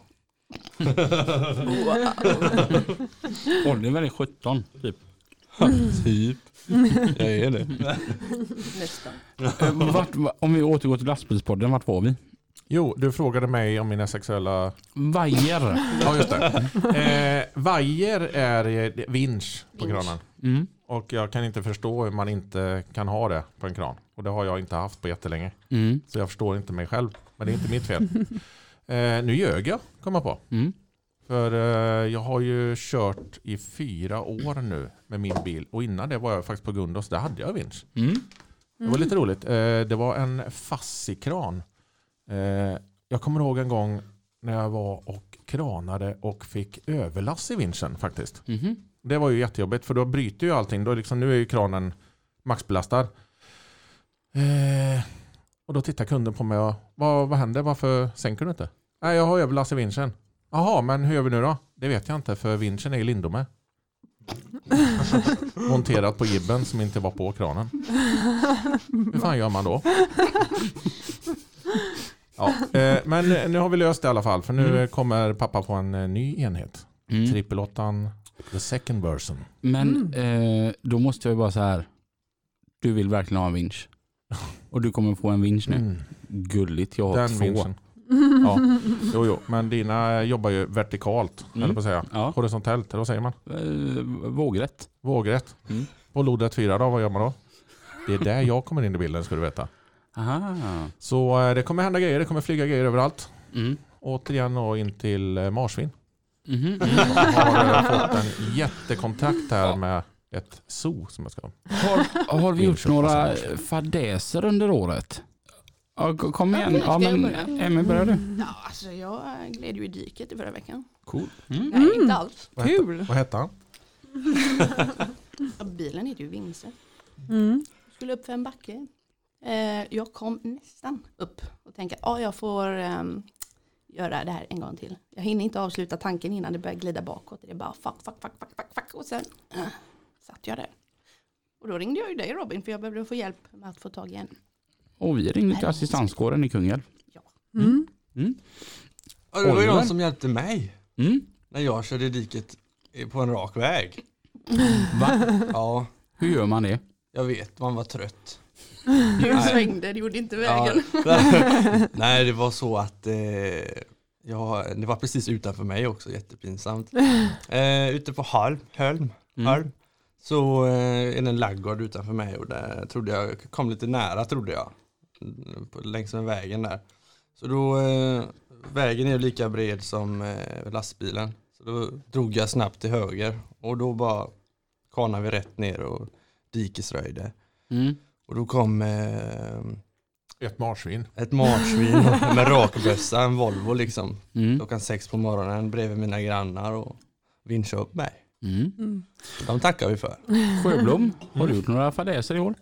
Åldern är väl 17 typ. typ. Jag är det. Nästan. Eh, Vart, va- om vi återgår till lastbilspodden, vart var vi? Jo, du frågade mig om mina sexuella... Vajer. Ja, just det. Eh, vajer är eh, vinsch på Vinsch. kranen. Mm. Och jag kan inte förstå hur man inte kan ha det på en kran. Och det har jag inte haft på jättelänge. Mm. Så jag förstår inte mig själv. Men det är inte mitt fel. Eh, nu ljög jag, kom jag på. Mm. För eh, jag har ju kört i fyra år nu med min bil. Och innan det var jag faktiskt på Gundos. Där hade jag vinsch. Mm. Det var lite roligt. Eh, det var en fassikran. Eh, jag kommer ihåg en gång när jag var och kranade och fick överlass i vinschen faktiskt. Mhm. Det var ju jättejobbigt för då bryter ju allting. Då liksom, nu är ju kranen maxbelastad. Eh, och då tittar kunden på mig och vad, vad händer? Varför sänker du inte? Nej, jag har överlass i vinschen. Jaha, men hur gör vi nu då? Det vet jag inte för vinschen är i Lindome. monterat på gibben som inte var på kranen. Hur fan gör man då? Ja, eh, men nu har vi löst det i alla fall. För nu Mm. kommer pappa på en eh, ny enhet. Mm. Trippelåttan, the second version. Men eh, då måste jag ju bara så här. Du vill verkligen ha en vinsch. Och du kommer få en vinsch nu. Mm. Gulligt, jag har Den två. vinschen. Ja. Jo, jo, men dina jobbar ju vertikalt, Mm. eller på att säga. Ja. Horisontellt, eller vad säger man? Eh, vågrätt. Vågrätt. Mm. På lodrätt 4 då, vad gör man då? Det är där jag kommer in i bilden, ska du veta. Aha. Så eh, det kommer hända grejer, det kommer flyga grejer överallt. Mm. Återigen då in till eh, marsvin. Mhm. Jag har fått en jättekontakt här med ett zoo som jag ska Har, har vi gjort några fadäser under året? Ja, kom igen. Ja, men? Emmy, börjar du? Ja, alltså jag gled ju i diket i förra veckan. Cool. Mm. Nej, inte alls. Vad hette- Kul. Vad hette han? Ja, bilen heter ju Vinse. Mm. Skulle upp för en backe. Eh, jag kom nästan upp och tänkte att ja, jag får ehm, göra det här en gång till. Jag hinner inte avsluta tanken innan det börjar glida bakåt. Det är bara fuck, fuck, fuck, fuck, fuck, fuck. Och sen eh, satt jag där. Och då ringde jag ju dig Robin för jag behövde få hjälp med att få tag i en. Och vi ringde till assistanskåren i Kungälv. Mm. Mm. Ja, det var ju de som hjälpte mig Mm. när jag körde i diket på en rak väg. Va? Ja, Hur gör man det? jag vet, man var trött. Du svängde, det gjorde inte vägen. Ja. Nej, det var så att eh, ja, det var precis utanför mig också, jättepinsamt. Eh, ute på Halm, Hölm, Mm. Halm så eh, är det en laggård utanför mig och där trodde jag kom lite nära trodde jag. Mm, på- Längs med vägen där. Så då, eh, vägen är ju lika bred som eh, lastbilen. Så då drog jag snabbt till höger och då bara kanade vi rätt ner och dikesröjde. Mm. Och då kom eh, Ett marsvin. ett marsvin med rakbössa, en Volvo liksom. Mm. Klockan sex på morgonen bredvid mina grannar och vinschade upp mig. Mm. Mm. De tackar vi för. Sjöblom, har du gjort några fadäser i år?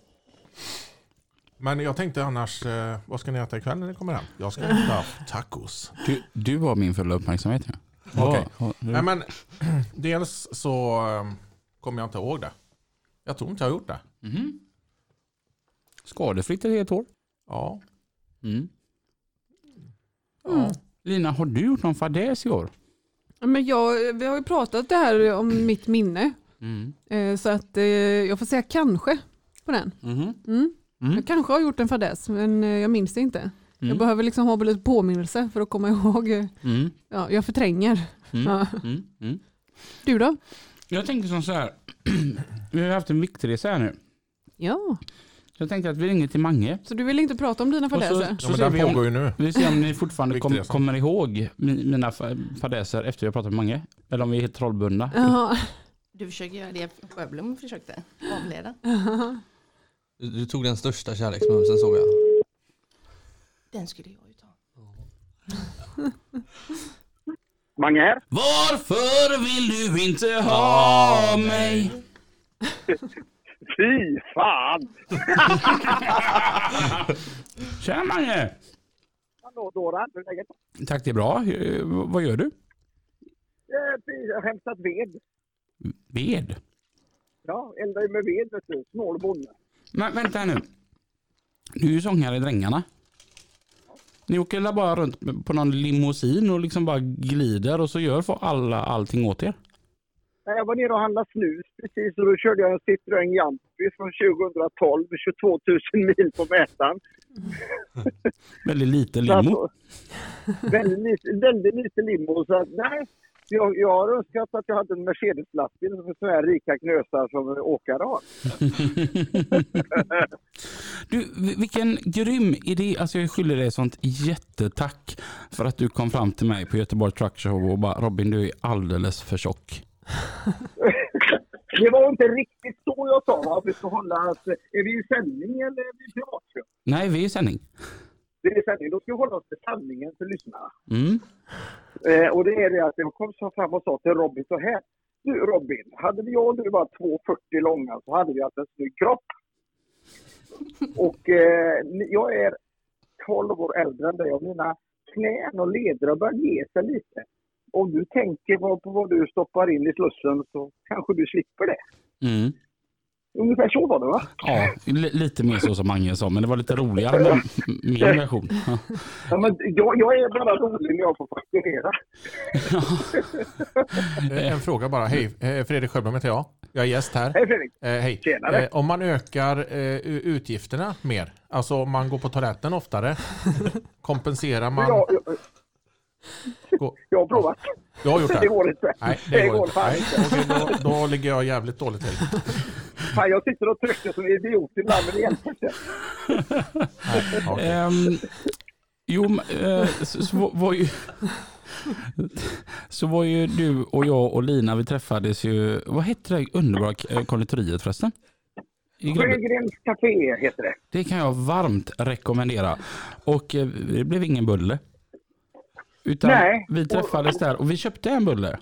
Men jag tänkte annars, eh, vad ska ni äta ikväll när ni kommer hem? Jag ska äta tacos. Du, du har min fulla uppmärksamhet. Ja. Okej. Du? Nej, men, dels så eh, kommer jag inte ihåg det. Jag tror inte jag har gjort det. Mhm. Skadefritt ett helt år? Ja. Mm. ja. Lina, har du gjort någon fadäs i år? Ja, Men jag, vi har ju pratat det här om mitt minne. Mm. Eh, Så att eh, jag får säga kanske på den. Mhm. Mm. Mm. Jag kanske har gjort en fadäs men eh, jag minns det inte. Jag Mm. behöver liksom ha lite påminnelse för att komma ihåg. Mm. Ja, jag förtränger. Mm. Ja. Mm. Mm. Du då? Jag tänker som så här. vi har haft en viktresa här nu. Ja, Så jag tänkte att vi ringer till Mange. så du vill inte prata om dina Och så, fadäser? så ja den pågår ju nu. vi ser om ni fortfarande kom, kommer ihåg mi- mina fa- fadäser efter jag pratat med Mange. Eller om vi är helt trollbundna. Jaha. Du försöker göra det Sjöblom försökte avleda. Du, du tog den största kärleksmumsen såg jag. Den skulle jag ju ta. Mange här. Varför vill du inte ha mig? Fy fan! Tjena Mange! Hallå Dora, hur är läget? Tack, det är bra. Eh, vad gör du? Eh, Jag har hämtat ved. Ved? Ja, eldar ju med ved vet du. Snål bonde. Men vänta här nu. Du är ju sångare i Drängarna. Ni åker väl bara runt på någon limousin och liksom bara glider och så gör alla allting åt er? Nej, Jag var nere och handlade snus precis och då körde jag en Citroën Jumpy från 2012 med 22 000 mil på mätaren. Väldigt lite Så att- limo. väldigt, lite, väldigt lite limo. Så att, nej, jag, jag har önskat att jag hade en Mercedes-lastbil som sådana här rika knösar som åkare har. Du, vi- vilken grym idé. Alltså jag skyller dig sånt jättetack för att du kom fram till mig på Göteborg Truck Show och bara Robin du är alldeles för tjock. Det var inte riktigt så jag sa. Att vi ska hålla, att, är vi i sändning eller är vi i privatkör? Nej, vi är i sändning. Det är sändning. Då ska vi hålla oss till sanningen för lyssnarna. Mm. Eh, och det är det att jag kom så fram och sa till Robin så här. Du Robin, hade jag och du var 2,40 långa så hade vi haft en snygg kropp. Och eh, jag är 12 år äldre än dig och mina knän och leder har börjat ge sig lite. Om du tänker på, på vad du stoppar in i slussen så kanske du slipper det. Mm. Ungefär så var det va? Ja, li- lite mer så som Mange sa, men det var lite roligare med min version. Ja. Ja, men jag, jag är bara rolig när jag får fakturera. Eh, En fråga bara. Hej, eh, Fredrik Sjöblom heter jag. Jag är gäst här. Hej Fredrik! Eh, hej. Tjenare. Eh, om man ökar eh, utgifterna mer, alltså om man går på toaletten oftare, kompenserar man... Jag, jag, Gå- jag har provat. Du har gjort det? Det går inte. Nej, Det det går går inte. Nej, okej, då, då ligger jag jävligt dåligt till. Fan, jag sitter och trycker som en idiot ibland men det hjälper inte. Ehm, jo, eh, så, så var ju... Så var ju du och jag och Lina, vi träffades ju, vad hette det underbara eh, konditoriet förresten? Sjögrens Café heter det. Det kan jag varmt rekommendera. Och eh, det blev ingen bulle. Utan Nej. vi träffades där och vi köpte en bulle.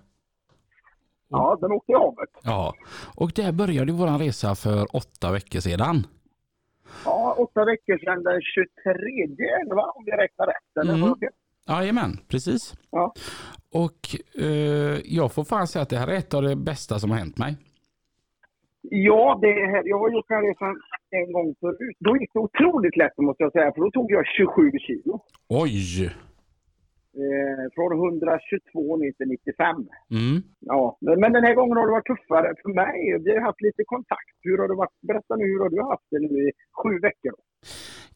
Ja, den åkte i havet. Ja, och där började vår resa för åtta veckor sedan. Ja, åtta veckor sedan den 23 va? Om jag räknar rätt. Eller Mm. Jajamän, precis. Ja. Och eh, jag får fan säga att det här är ett av det bästa som har hänt mig. Ja, det här, jag har gjort den här resan en gång förut. Då gick det otroligt lätt måste jag säga, för då tog jag 27 kilo. Oj! Eh, från 122 ner till 95. Mm. Ja, men den här gången har det varit tuffare för mig. Vi har haft lite kontakt. Hur har det varit? Berätta nu, hur har du haft det nu i sju veckor?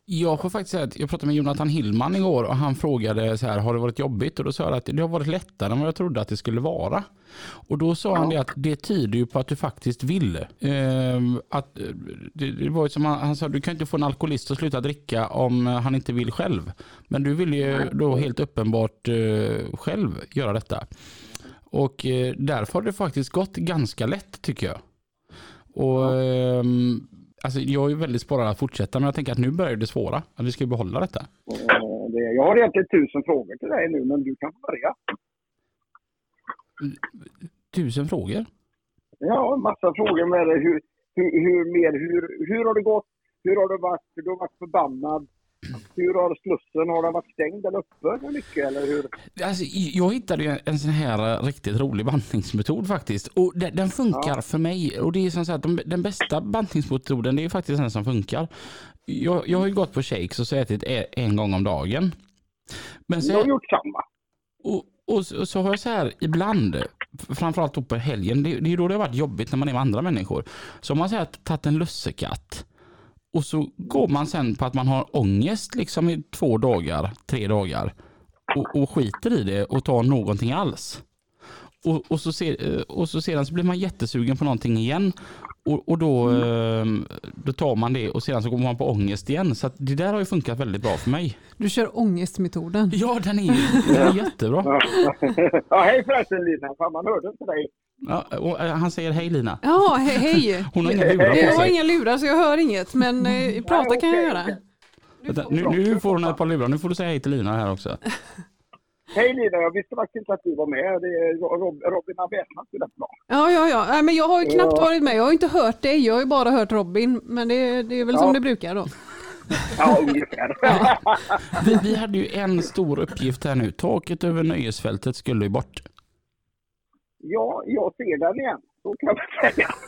Jag får faktiskt säga att jag pratade med Jonathan Hillman igår och han frågade så här, har det varit jobbigt? Och då sa jag att det har varit lättare än vad jag trodde att det skulle vara. Och då sa han det att det tyder ju på att du faktiskt vill. Ehm, att, eh, det, det var ju som han, han sa, du kan inte få en alkoholist att sluta dricka om han inte vill själv. Men du vill ju då helt uppenbart eh, själv göra detta. Och eh, därför har det faktiskt gått ganska lätt tycker jag. Och ehm, alltså, jag är väldigt sporrad att fortsätta men jag tänker att nu börjar det svåra. Att vi ska ju behålla detta. Det, jag har egentligen tusen frågor till dig nu, men du kan börja. Tusen frågor. Ja, massa frågor med det. Hur, hur, hur, mer, hur, hur har det gått? Hur har det varit? Du har varit förbannad. Hur har slussen, har den varit stängd eller öppen mycket? Eller hur? Alltså, jag hittade ju en sån här eh, riktigt rolig bantningsmetod faktiskt. Och den, den funkar för mig. Och det är som så att de, den bästa bantningsmetoden det är faktiskt den som funkar. Jag, jag har ju gått på shakes och så ätit e- en gång om dagen. Men så, Jag har gjort samma. Och, och, så, och så har jag så här ibland, framförallt på helgen, det, det är då det har varit jobbigt när man är med andra människor. Så har man så här tagit en lussekatt och så går man sen på att man har ångest liksom i två dagar, tre dagar och, och skiter i det och tar någonting alls. Och, och, så ser, eh, och så sedan så blir man jättesugen på någonting igen och, och då, eh, då tar man det och sedan så går man på ångest igen. Så att det där har ju funkat väldigt bra för mig. Du kör ångestmetoden. Ja, den är, den är jättebra. Ja. ja, hej förresten Lina. Fan, man hörde inte dig. Ja, och eh, han säger hej Lina. Ja, he hej. Hon har inga lurar på Jag har sig. inga lurar så jag hör inget, men eh, prata kan jag göra. Vänta, nu, nu får hon ett par lurar. Nu får du säga hej till Lina här också. Hej Lina, jag visste faktiskt inte att du var med. Det är Rob, Robin har väsnat till rätt bra. Ja, ja, ja. Nej, men jag har ju knappt Ja. varit med. Jag har inte hört dig. Jag har ju bara hört Robin. Men det, det är väl Ja. som det brukar då. Ja, ungefär. Vi, vi hade ju en stor uppgift här nu. Taket över nöjesfältet skulle ju bort. Ja, jag ser den igen. Så kan man säga.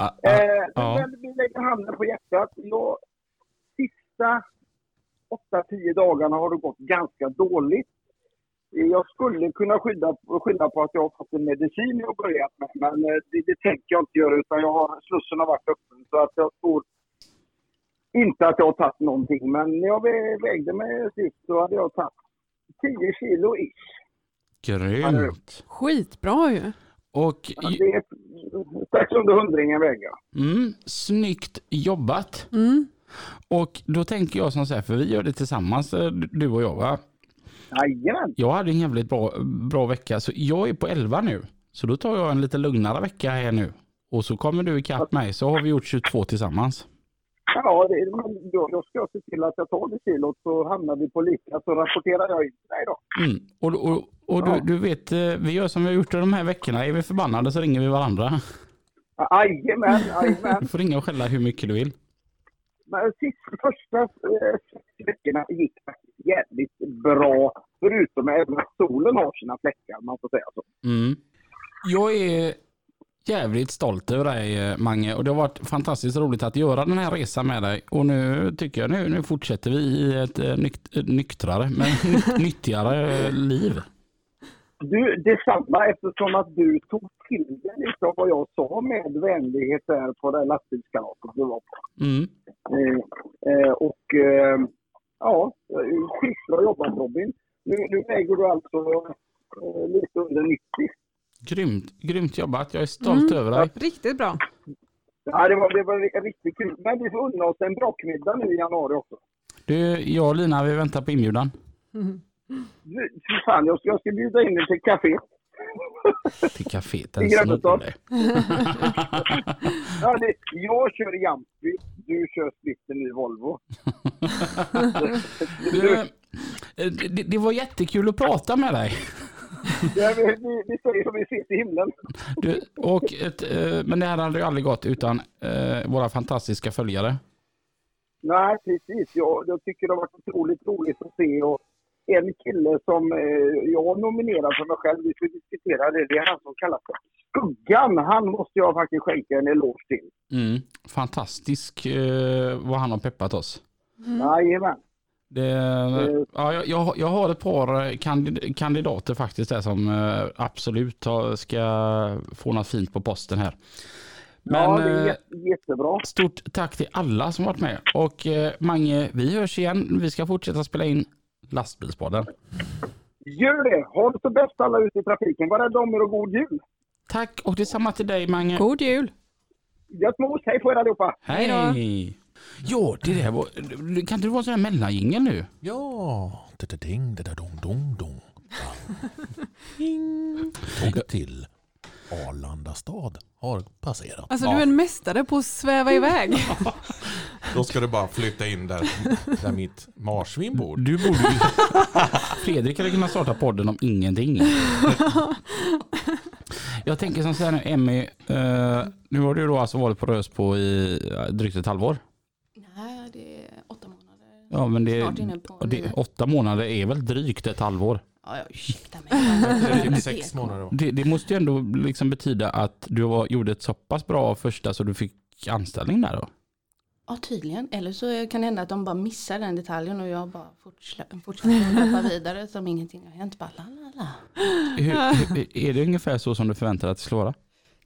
Ah, Eh, ja. Men vi lägger handen på hjärtat. Jag, sista 8-10 dagarna har det gått ganska dåligt. Jag skulle kunna skylla, skylla på att jag har fått en medicin jag börjat med, men eh, det, det tänker jag inte göra utan jag har, slussen har varit öppen. Så att jag tror inte att jag har tagit någonting, men när jag vä- vägde mig sist så hade jag tagit 10 kilo ish. Grymt. Skitbra ju. Och Ja, Det är strax under hundringen väger jag. mm, snyggt jobbat. Mm. Och då tänker jag som så här, för vi gör det tillsammans eh, du och jag va? Jajamän. Jag hade en jävligt bra, bra vecka så jag är på 11 nu. Så då tar jag en lite lugnare vecka här nu. Och så kommer du ikapp mig så har vi gjort 22 tillsammans. Ja, det, men då, då ska jag se till att jag tar det kilot så hamnar vi på lika så rapporterar jag in till dig då. Mm. Och, och, och du, du vet, eh, vi gör som vi har gjort de här veckorna. Är vi förbannade så ringer vi varandra. Jajamän, jajamän. Du får ringa och skälla hur mycket du vill. Men sist, första eh, veckorna gick faktiskt jävligt bra Förutom även att solen har sina fläckar, man får säga så. Mm. Jag är jävligt stolt över dig eh, Mange och det har varit fantastiskt roligt att göra den här resan med dig och nu tycker jag nu, nu fortsätter vi i ett eh, nykt, nyktrare men nytt, nyttigare liv. Du, detsamma eftersom att du tog till dig lite av vad jag sa med vänlighet där på det här lastbilskalaset du var på. Mm. Eh, eh, och eh, ja, schysst jobbat Robin. Nu, nu väger du alltså eh, lite under 90. Grymt, grymt jobbat, jag är stolt över dig. Riktigt bra. Ja, det var, det var riktigt kul. Men vi får unna oss en brakmiddag nu i januari också. Du, jag och Lina vi väntar på inbjudan. Fy fan, jag ska, jag ska bjuda in dig till café. Till kaféet, I en Grebbestad. snulle. ja, det, jag kör Jampi, du kör splitter ny Volvo. Du, eh, det, det var jättekul att prata med dig. Ja, vi, vi, vi säger som vi ses i himlen. Du, och ett, eh, men det här hade ju aldrig gått utan eh, våra fantastiska följare. Nej, precis. Jag, jag tycker det har varit otroligt roligt att se. Och en kille som eh, jag har nominerat för mig själv, vi får diskutera det, det är han som kallas för Skuggan. Han måste jag faktiskt skänka en eloge till. Mm. Fantastisk eh, vad han har peppat oss. Jajamän. Det, ja, jag, jag, har ett par eh, kandid- kandidater faktiskt där som eh, absolut ska få något fint på posten här. Men ja, det är eh, jätte, jättebra. stort tack till alla som varit med. Och eh, Mange, vi hörs igen. Vi ska fortsätta spela in Lastbilspodden. Gör det! Ha det så bäst alla ute i trafiken. Var rädda om er och god jul! Tack och detsamma till dig Mange. God jul! Gött mos! Hej på er allihopa! Hej! Ja, det där var... Kan inte det vara en sån här mellangingel nu? Ja, ding ding dong dong dong. Tåget till Arlanda stad har passerat. Alltså du är en mästare på att sväva iväg. Då ska du bara flytta in där, där mitt marsvin bor. Du borde ju... Fredrik hade kunnat starta podden om ingenting. Jag tänker som så här nu, Emmy, eh, nu har du då alltså varit på Röspo i eh, drygt ett halvår. Nej, det är åtta månader. Ja, men det, Snart inne på det, nio. åtta månader är väl drygt ett halvår. Ja, ja, ursäkta mig. Det är typ sex månader då. Det, det måste ju ändå liksom betyda att du var, gjorde ett så pass bra första så du fick anställning där då. Ja, tydligen. Eller så kan det hända att de bara missar den detaljen och jag bara fortsätter, fortsätter vidare som ingenting har hänt. Bara, la, la, la. Hur, hur, är det ungefär så som du förväntar dig att det ska vara?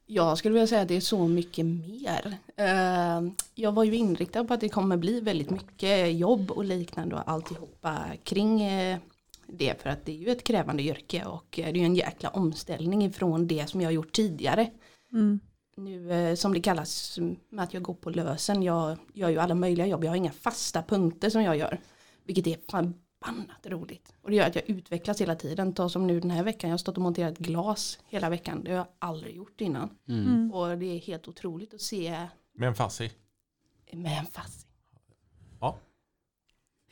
Jag skulle vilja säga att det är så mycket mer. Eh, Jag var ju inriktad på att det kommer bli väldigt mycket jobb och liknande och alltihopa kring eh, det. För att det är ju ett krävande yrke och eh, det är ju en jäkla omställning ifrån det som jag har gjort tidigare. Mm. Nu eh, som det kallas med att jag går på lösen. Jag gör ju alla möjliga jobb. Jag har inga fasta punkter som jag gör. Vilket är förbannat roligt. Och det gör att jag utvecklas hela tiden. Ta som nu den här veckan. Jag har stått och monterat glas hela veckan. Det har jag aldrig gjort innan. Mm. Och det är helt otroligt att se Med en fassi. med en fast. Ja.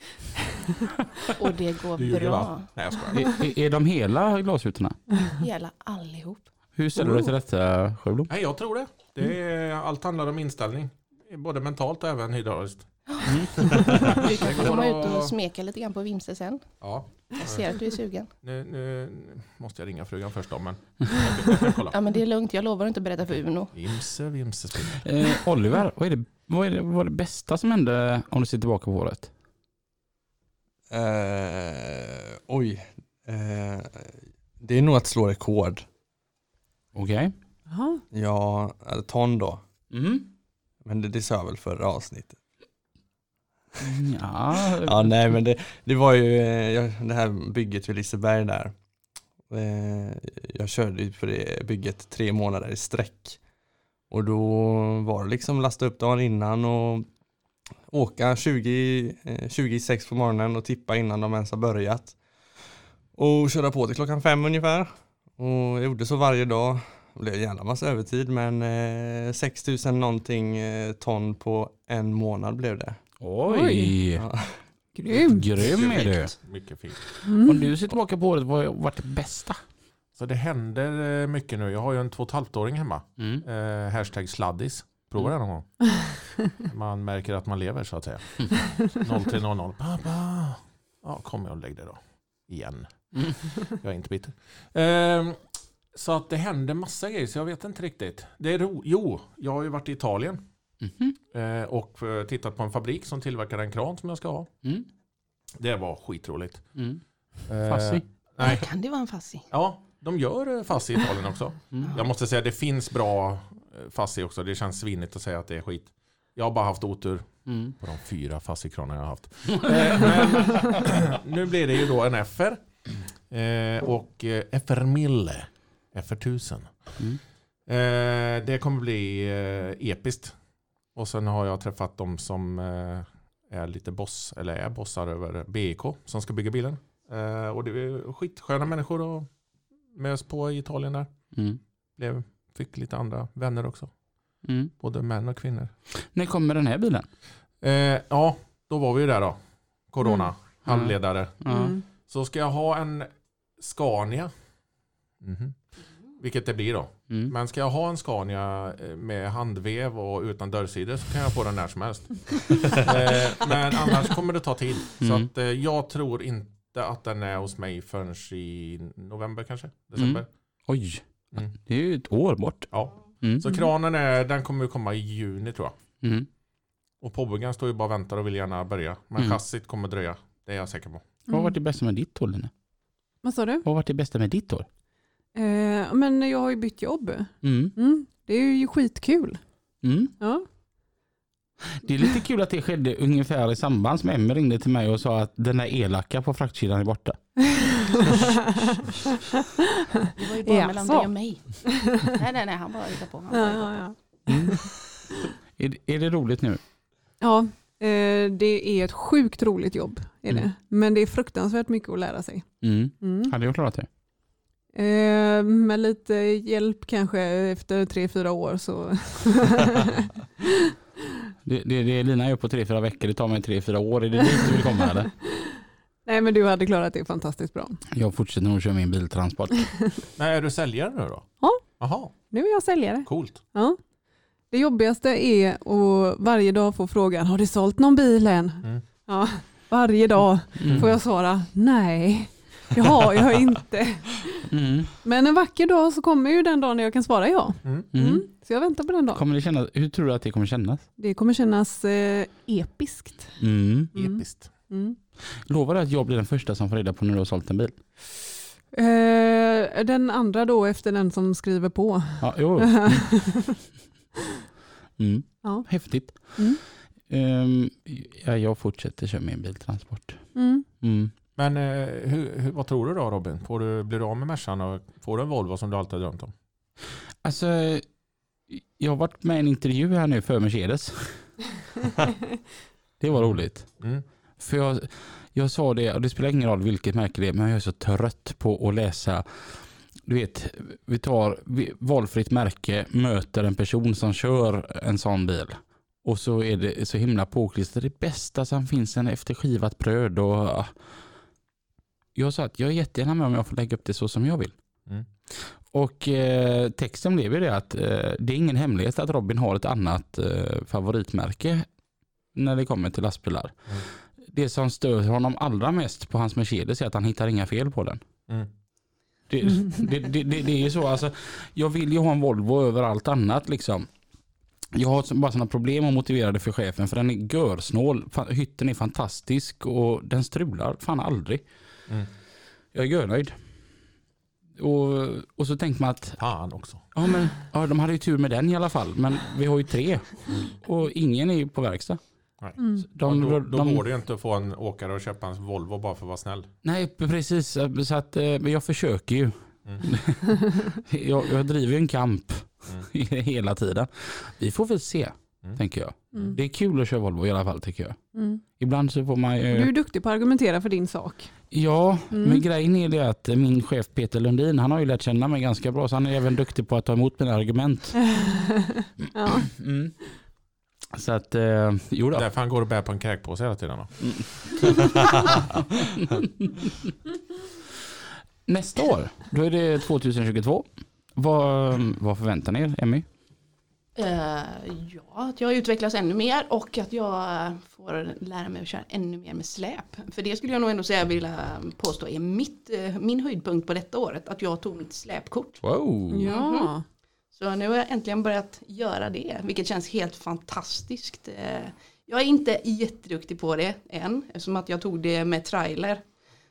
Och det går bra. va? Nej jag skojar. Är, är- de hela glasrutorna? Hela allihop. Hur ställer du dig till detta Sjöblom? Nej jag tror det. det är, allt handlar om inställning. Både mentalt och även hydrauliskt. Du kan få komma ut och smeka lite grann på Vimse sen. Ja. Jag ser att du är sugen. Nu, nu måste jag ringa frugan först då men jag kan- jag kan kolla. Ja men det är lugnt. Jag lovar inte att berätta för Uno. Vimse, vimse. Eh, Oliver, vad är, det, vad är det, vad är det bästa som hände om du ser tillbaka på året? Eh, oj. Eh, det är nog att slå rekord. Okej. Jaha. Ja, eller ton då. Mm. Men det, det sa jag väl förra avsnittet. Ja, Ja, nej men det, det var ju eh, det här bygget vid Liseberg där. Eh, Jag körde ju på det bygget tre månader i sträck. Och då var det liksom lasta upp dagen innan och åka 20, eh, 26 på morgonen och tippa innan de ens har börjat. Och köra på till klockan fem ungefär. Och jag gjorde så varje dag. Det blev en jävla massa övertid men eh, 6000 någonting eh, ton på en månad blev det. Oj! Ja. Grymt. Grym är du. Mycket fint. Om du ser tillbaka på året, vad har varit det bästa? Så det händer eh, mycket nu. Jag har ju en två och ett halvt-åring hemma. Mm. Eh, hashtag sladdis. Prova det någon gång. Man märker att man lever så att säga. 0300. Pappa. Ja, kom jag och lägg dig då. Igen. Mm. Jag är inte bitter. Ehm, så att det händer massa grejer så jag vet inte riktigt. Det är ro- jo, jag har ju varit i Italien. Eh, och eh, tittat på en fabrik som tillverkar en kran som jag ska ha. Mm. Det var skitroligt. Mm. Eh, Fassi. Nej, Kan det vara en fassi? ja, de gör eh, fassi i Italien också. Mm. Jag måste säga det finns bra eh, fassi också. Det känns svinigt att säga att det är skit. Jag har bara haft otur Mm. på de fyra fassikranarna jag har haft. Eh, Men nu blir det ju då en FR. Eh, och eh, FR Mille. FR 1000. Mm. Eh, det kommer bli eh, episkt. Och sen har jag träffat de som eh, är lite boss, eller är bossar över BIK som ska bygga bilen. Eh, och det är skitsköna människor och mös på i Italien där. Mm. Blev, fick lite andra vänner också. Mm. Både män och kvinnor. När kommer den här bilen? Eh, ja, då var vi ju där då. Corona, Mm. handledare. Mm. Så ska jag ha en Scania. Mhm. Vilket det blir då. Mm. Men ska jag ha en Scania eh, med handvev och utan dörrsidor så kan jag få den när som helst. eh, men annars kommer det ta tid. Så Mm. att, eh, jag tror inte att den är hos mig förrän i november kanske. December. Mm. Oj, Mm. det är ju ett år bort. Ja. Mm. Så kranen är, den kommer ju komma i juni tror jag. Mm. Och påbyggen står ju bara och väntar och vill gärna börja. Men Mm. chassit kommer dröja. Det är jag säker på. Vad har varit det bästa med ditt år Lina? Vad sa du? Vad har varit det bästa med ditt år? Eh, men jag har ju bytt jobb. Mm. Mm. Det är ju skitkul. Mm. Ja. Det är lite kul att det skedde ungefär i samband som Emmy ringde till mig och sa att den där elaka på fraktkedjan är borta. Det var ju bara mellan dig och mig. nej, nej, nej, han bara hittar på. Han bara ja, på. Mm. är, det- är det roligt nu? ja eh, det är ett sjukt roligt jobb. Är Mm. det. Men det är fruktansvärt mycket att lära sig. Mm. Mm. Hade jag klarat det? Eh, med lite hjälp kanske efter tre, fyra år så. Det, det, det Lina gör på tre, fyra veckor, det tar mig tre, fyra år. Är det dit du vill komma eller? Nej men du hade klarat det fantastiskt bra. Jag fortsätter nog köra min biltransport. Nej, är du säljare nu då? Ja. Jaha, Nu är jag säljare. coolt. Ja. Det jobbigaste är att varje dag få frågan, har du sålt någon bil än? Mm. Ja, varje dag Mm. får jag svara, nej, det har jag inte. Mm. Men en vacker dag så kommer ju den dagen när jag kan svara ja. Mm. Mm. Mm. Så jag väntar på den dagen. Kommer det kännas, hur tror du att det kommer kännas? Det kommer kännas eh, episkt. Mm. Mm. Episkt. Mm. Lovar du att jag blir den första som får reda på när du har sålt en bil? Eh, den andra då efter den som skriver på. Ja, jo. Mm. Ja. Häftigt. Mm. Ehm, ja, jag fortsätter köra min biltransport. Mm. Men eh, hur, hur, vad tror du då Robin? Får du, blir du av med Mercan och får du en Volvo som du alltid har drömt om? Alltså, jag har varit med i en intervju här nu för Mercedes. Det var roligt. Mm. För jag, jag sa det, och det spelar ingen roll vilket märke det är, men jag är så trött på att läsa du vet, vi tar vi, valfritt märke, möter en person som kör en sån bil. Och så är det så himla påklistrat. Det bästa som finns är efter skivat bröd. Och. Jag sa att jag är jättegärna med om jag får lägga upp det så som jag vill. Mm. Och eh, texten blev ju det att eh, det är ingen hemlighet att Robin har ett annat eh, favoritmärke när det kommer till lastbilar. Mm. Det som stör honom allra mest på hans Mercedes är att han hittar inga fel på den. Mm. Det, det, det, det, är ju så, alltså, jag vill ju ha en Volvo över allt annat liksom. Jag har bara sådana problem att motivera det för chefen för den är görsnål, hytten är fantastisk och den strular fan aldrig. Mm. Jag är görnöjd. Och, och så tänker man att Fan också. ja, men, ja, de hade ju tur med den i alla fall, men vi har ju tre och ingen är ju på verkstad. Nej. Mm. De, då, då de- går det ju inte att få en åkare att köpa en Volvo bara för att vara snäll. Nej, precis. Så att, eh, men jag försöker ju. Mm. jag, jag driver ju en kamp Mm. hela tiden. Vi får väl se, Mm. tänker jag. Mm. Det är kul att köra Volvo i alla fall, tycker jag. Mm. Ibland så får man ju... Du är duktig på att argumentera för din sak. Ja, Mm. men grejen är det att min chef Peter Lundin, han har ju lärt känna mig ganska bra, så han är även duktig på att ta emot mina argument. ja. Mm. Så att, eh, jo då. Därför han går och bär på en kräkpåse hela tiden. Då. Nästa år, då är det 2022. Vad, vad förväntar ni er, Emmy? Eh, ja, att jag utvecklas ännu mer och att jag får lära mig att köra ännu mer med släp. För det skulle jag nog ändå säga vilja påstå är mitt, eh, min höjdpunkt på detta året. Att jag tog mitt släpkort. Wow. Ja. Så nu har jag äntligen börjat göra det, vilket känns helt fantastiskt. Eh, Jag är inte jätteduktig på det än, eftersom att jag tog det med trailer.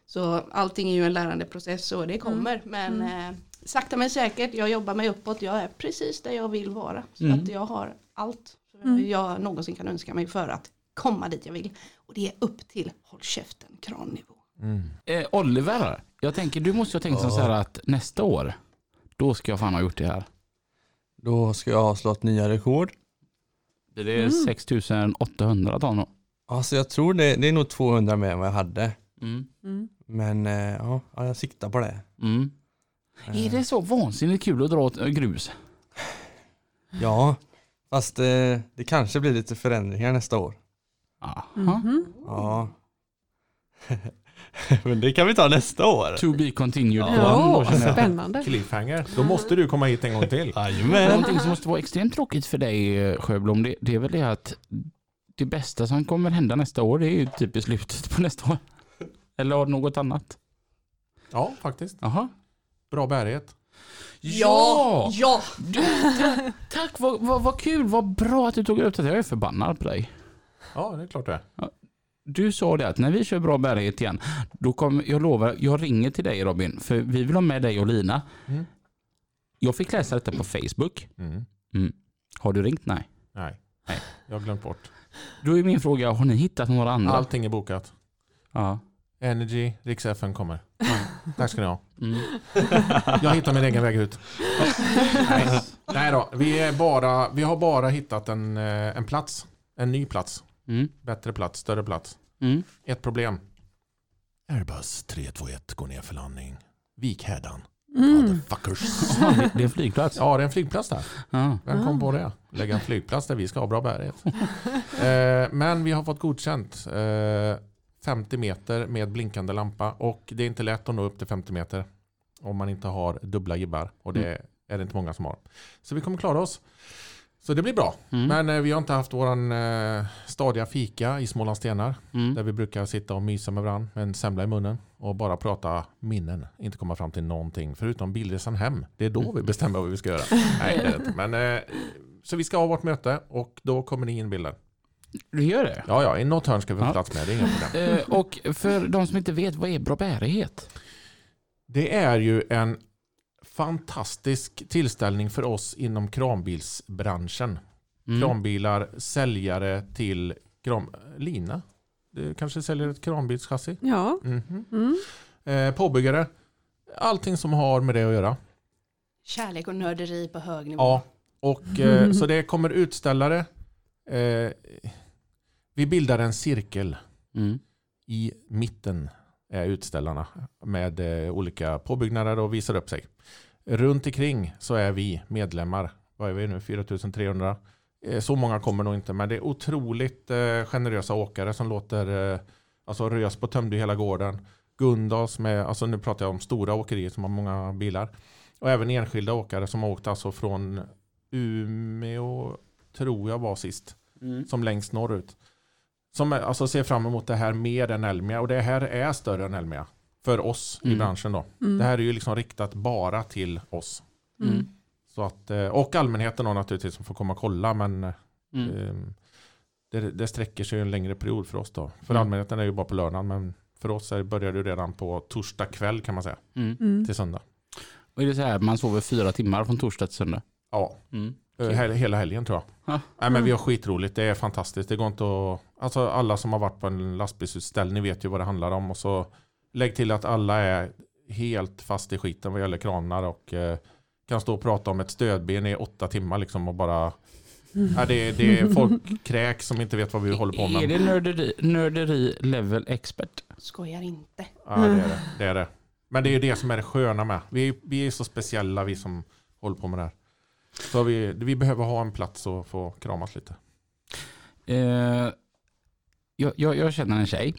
Så allting är ju en lärandeprocess och det kommer. Men eh, sakta men säkert, jag jobbar mig uppåt. Jag är precis där jag vill vara. Så Mm. att jag har allt Mm. jag någonsin kan önska mig för att komma dit jag vill. Och det är upp till håll käften, krannivå. Eh, Oliver, jag tänker du måste ha tänkt Ja. så här att nästa år, då ska jag fan ha gjort det här. Då ska jag ha slått nya rekord. Blir det Mm. 6800 ton då? Alltså jag tror det, det är nog 200 mer än vad jag hade. Mm. Mm. Men eh, ja, ja, jag siktar på det. Mm. Är det så vansinnigt kul att dra åt, eh, grus? Ja, fast eh, det kanske blir lite förändringar nästa år. Aha. Mhm. Ja. Men det kan vi ta nästa år. To be continued. Ja, jag. spännande. Cliffhanger. Då måste du komma hit en gång till. Jajamän. Någonting som måste vara extremt tråkigt för dig eh, Sjöblom, det, det är väl det att det bästa som kommer hända nästa år det är ju typ i slutet på nästa år. Eller har något annat? Ja, faktiskt. Jaha. Bra bärighet. Ja! Ja! Du, ta, tack, vad, vad, vad kul, vad bra att du tog upp det. Jag är förbannad på dig. Ja, det är klart det är. Du sa det att när vi kör bra bärighet igen, då kommer, jag lovar, jag ringer till dig Robin, för vi vill ha med dig och Lina. Mm. Jag fick läsa detta på Facebook. Mm. Mm. Har du ringt? Nej. Nej. Nej. Jag har glömt bort. Då är min fråga, har ni hittat några andra? Allting är bokat. Ja. Energy, Rix FM kommer. Tack ska ni ha. Mm. Jag hittar min egen väg ut. Nej, Nej då, vi, är bara, vi har bara hittat en, eh, en plats. En ny plats. Mm. Bättre plats, större plats. Mm. Ett problem. Airbus 321 går ner för landning. Vikhädan. Mm. Motherfuckers. Ja, det- det är en flygplats. Ja, det är en flygplats där. Ja. Vem kom på det? Lägga en flygplats där vi ska ha bra bärighet. eh, men vi har fått godkänt. Eh, 50 meter med blinkande lampa. Och det är inte lätt att nå upp till 50 meter. Om man inte har dubbla gibbar. Och det Mm. är det inte många som har. Så vi kommer klara oss. Så det blir bra. Mm. Men eh, vi har inte haft våran eh, stadiga fika i Smålandstenar. Mm. Där vi brukar sitta och mysa med varandra med en semla i munnen. Och bara prata minnen. Inte komma fram till någonting. Förutom bilresan hem. Det är då vi bestämmer vad vi ska göra. Nej, det är inte. Men, eh, så vi ska ha vårt möte och då kommer ni in bilden. Du gör det? Ja, ja, i något hörn ska vi få Ja. plats med. Det är inga problem. Eh, och för de som inte vet, vad är bra bärighet? Det är ju en fantastisk tillställning för oss inom kranbilsbranschen. Mm. Kranbilar, säljare till kran... Lina? Du kanske säljer ett kranbilschassi? Ja. Mhm. Mm. Eh, påbyggare. Allting som har med det att göra. Kärlek och nörderi på hög nivå. Ja, och eh, så det kommer utställare. Eh, vi bildar en cirkel. Mm. I mitten är utställarna med eh, olika påbyggnader och visar upp sig. Runt omkring så är vi medlemmar. Vad är vi nu? 4300. Eh, Så många kommer nog inte, men det är otroligt eh, generösa åkare som låter alltså Rös på tömde hela gården. Gundals med, alltså nu pratar jag om stora åkerier som har många bilar. Och även enskilda åkare som har åkt alltså från Umeå, tror jag var sist, Mm. som längst norrut. Som alltså ser fram emot det här mer än Elmia. Och det här är större än Elmia. För oss i Mm. branschen då. Mm. Det här är ju liksom riktat bara till oss. Mm. Så att, eh, och allmänheten då naturligtvis som får komma och kolla. Men eh, Mm. det, det sträcker sig en längre period för oss då. För Mm. allmänheten är ju bara på lördagen. Men för oss är, börjar det redan på torsdag kväll kan man säga. Mm. Mm. Till söndag. Och är det så här, man sover fyra timmar från torsdag till söndag? Ja, Mm. Eh, hel, hela helgen tror jag. Ja. Nej, men vi har skitroligt. Det är fantastiskt. Det går inte att... Alltså alla som har varit på en lastbilsutställning vet ju vad det handlar om. Och så lägg till att alla är helt fast i skiten vad gäller kranar och eh, kan stå och prata om ett stödben i åtta timmar liksom och bara... Ja, det, det är folk kräk som inte vet vad vi håller på med. Är det nörderi, nörderi level expert? Skojar inte. Ja, det är det. det är det. Men det är ju det som är det sköna med. Vi, vi är så speciella vi som håller på med det här. Så vi, vi behöver ha en plats och få kramas lite. Eh, jag, jag, jag känner en tjej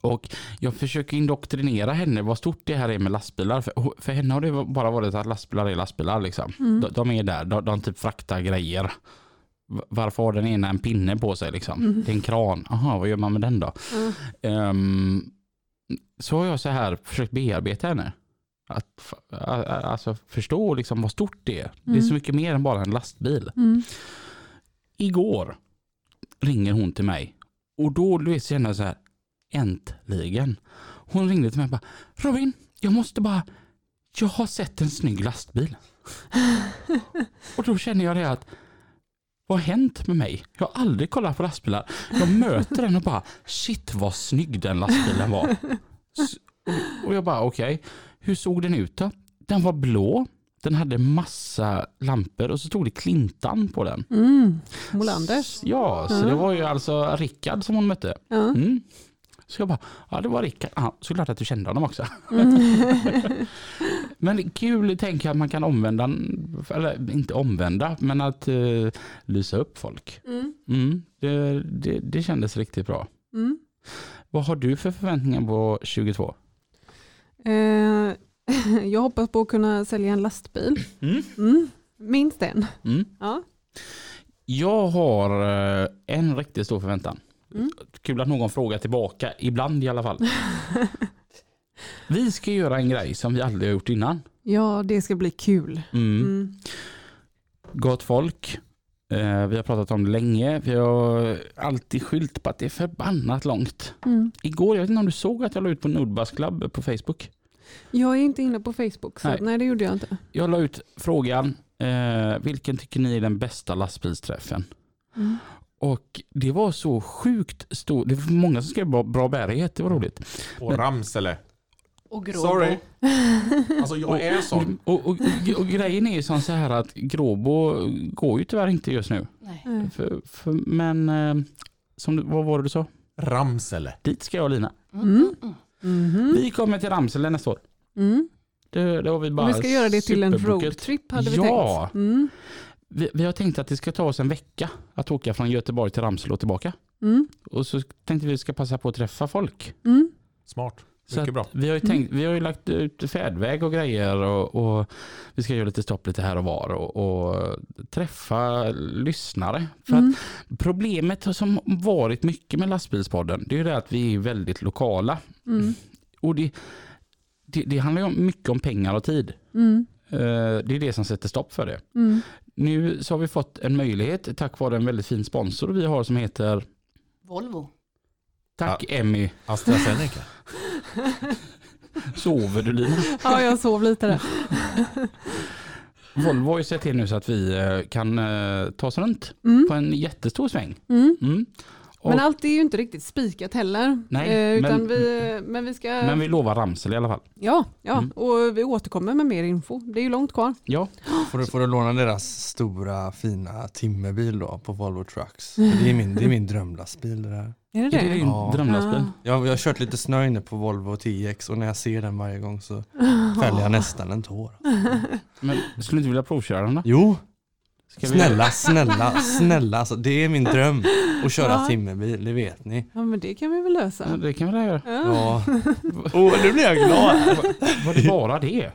Och jag försöker indoktrinera henne vad stort det här är med lastbilar. För, för henne har det bara varit att lastbilar är lastbilar. Liksom. Mm. De, de är där, de, de typ fraktar grejer. Varför har den ena en pinne på sig? Liksom? Mm. Det är en kran. Aha, vad gör man med den då? Ja. Ehm, så har jag så här försökt bearbeta henne. Att alltså, förstå liksom vad stort det är. Det är Mm. så mycket mer än bara en lastbil. Mm. Igår ringer hon till mig och då du vet, känner jag så här, äntligen. Hon ringde till mig och bara, Robin, jag måste bara, jag har sett en snygg lastbil. och då känner jag det att, vad har hänt med mig? Jag har aldrig kollat på lastbilar. Jag möter den och bara, shit vad snygg den lastbilen var. Och- jag bara, okej, hur såg den ut då? Den var blå, den hade massa lampor och så stod det Klintan på den. Mm. Molanders. Ja, så Ja. det var ju alltså Rickard som hon mötte. Ja. Mm. Så jag bara, ja det var Rickard. Ja, såklart att du kände honom också. Mm. men kul tänker jag att man kan omvända, eller inte omvända, men att uh, lysa upp folk. Mm. Mm, det, det, det kändes riktigt bra. Mm. Vad har du för förväntningar på 22? Eh, jag hoppas på att kunna sälja en lastbil. Mm. Mm. Minst en. Mm. Ja. Jag har eh, en riktigt stor förväntan. Mm. Kul att någon frågar tillbaka, ibland i alla fall. vi ska göra en grej som vi aldrig har gjort innan. ja, det ska bli kul. Mm. Mm. Gott folk. Eh, vi har pratat om det länge. Vi har alltid skylt på att det är förbannat långt. Mm. Igår, jag vet inte om du såg att jag la ut på Nordbus Club på Facebook. Jag är inte inne på Facebook, så Nej. nej. det gjorde jag inte. Jag la ut frågan, eh, vilken tycker ni är den bästa lastbilsträffen? Mm. Och det var så sjukt stort. Det var många som skrev bra, bra bärighet, det var roligt. Och Ramsele. Och Gråbo. Sorry. Alltså jag är sån. Och, och, och, och grejen är ju som så här att Gråbo går ju tyvärr inte just nu. Nej. För, för, men eh, som, du- vad var det du sa? Ramsele. Dit ska jag och Lina. Mm. Mhm. Vi kommer till Ramsele nästa år. Mm. Det, det har vi bara Och vi ska göra det till en roadtrip hade vi ja. tänkt. Mm. Vi, vi har tänkt att det ska ta oss en vecka att åka från Göteborg till Ramsele och tillbaka. Mm. Och så tänkte vi att vi ska passa på att träffa folk. Mm. Smart. Så Mycket att bra. Vi har, ju tänkt, vi har ju lagt ut färdväg och grejer och, och vi ska göra lite stopp lite här och var och, och träffa lyssnare. För Mm. att problemet som varit mycket med lastbilspodden det är ju det att vi är väldigt lokala. Mm. Och det, det, det handlar ju om- mycket om pengar och tid. Mm. Eh, Det är det som sätter stopp för det. Mm. Nu så har vi fått en möjlighet tack vare en väldigt fin sponsor vi har som heter Volvo. Tack Emmy. AstraZeneca. Sover du Lina? Ja, jag sov lite där. Volvo har ju sett till nu så att vi eh, kan eh, ta oss runt Mm. på en jättestor sväng. Mm. Mm. Och, Men allt är ju inte riktigt spikat heller. Nej, eh, utan men- vi, men vi ska... men vi lovar Ramsele i alla fall. Ja, ja. Mm. och vi återkommer med mer info. Det är ju långt kvar. Ja, Får du, får du låna deras stora fina timmerbil då på Volvo Trucks? Det är min, det är min drömlastbil det där. Är det är det det? din Ja. drömlastbil? Ah. Jag, jag har kört lite snö inne på Volvo TX och när jag ser den varje gång så fäller jag nästan en tår. Men skulle du inte vilja provköra den då? Jo, Ska vi- snälla, snälla, snälla. Alltså, det är min dröm att köra Ja. timmerbil, det vet ni. Ja, men det kan vi väl lösa. Ja, det kan vi väl göra. Ja. Ja. Oh, nu blir jag glad. Var det bara det?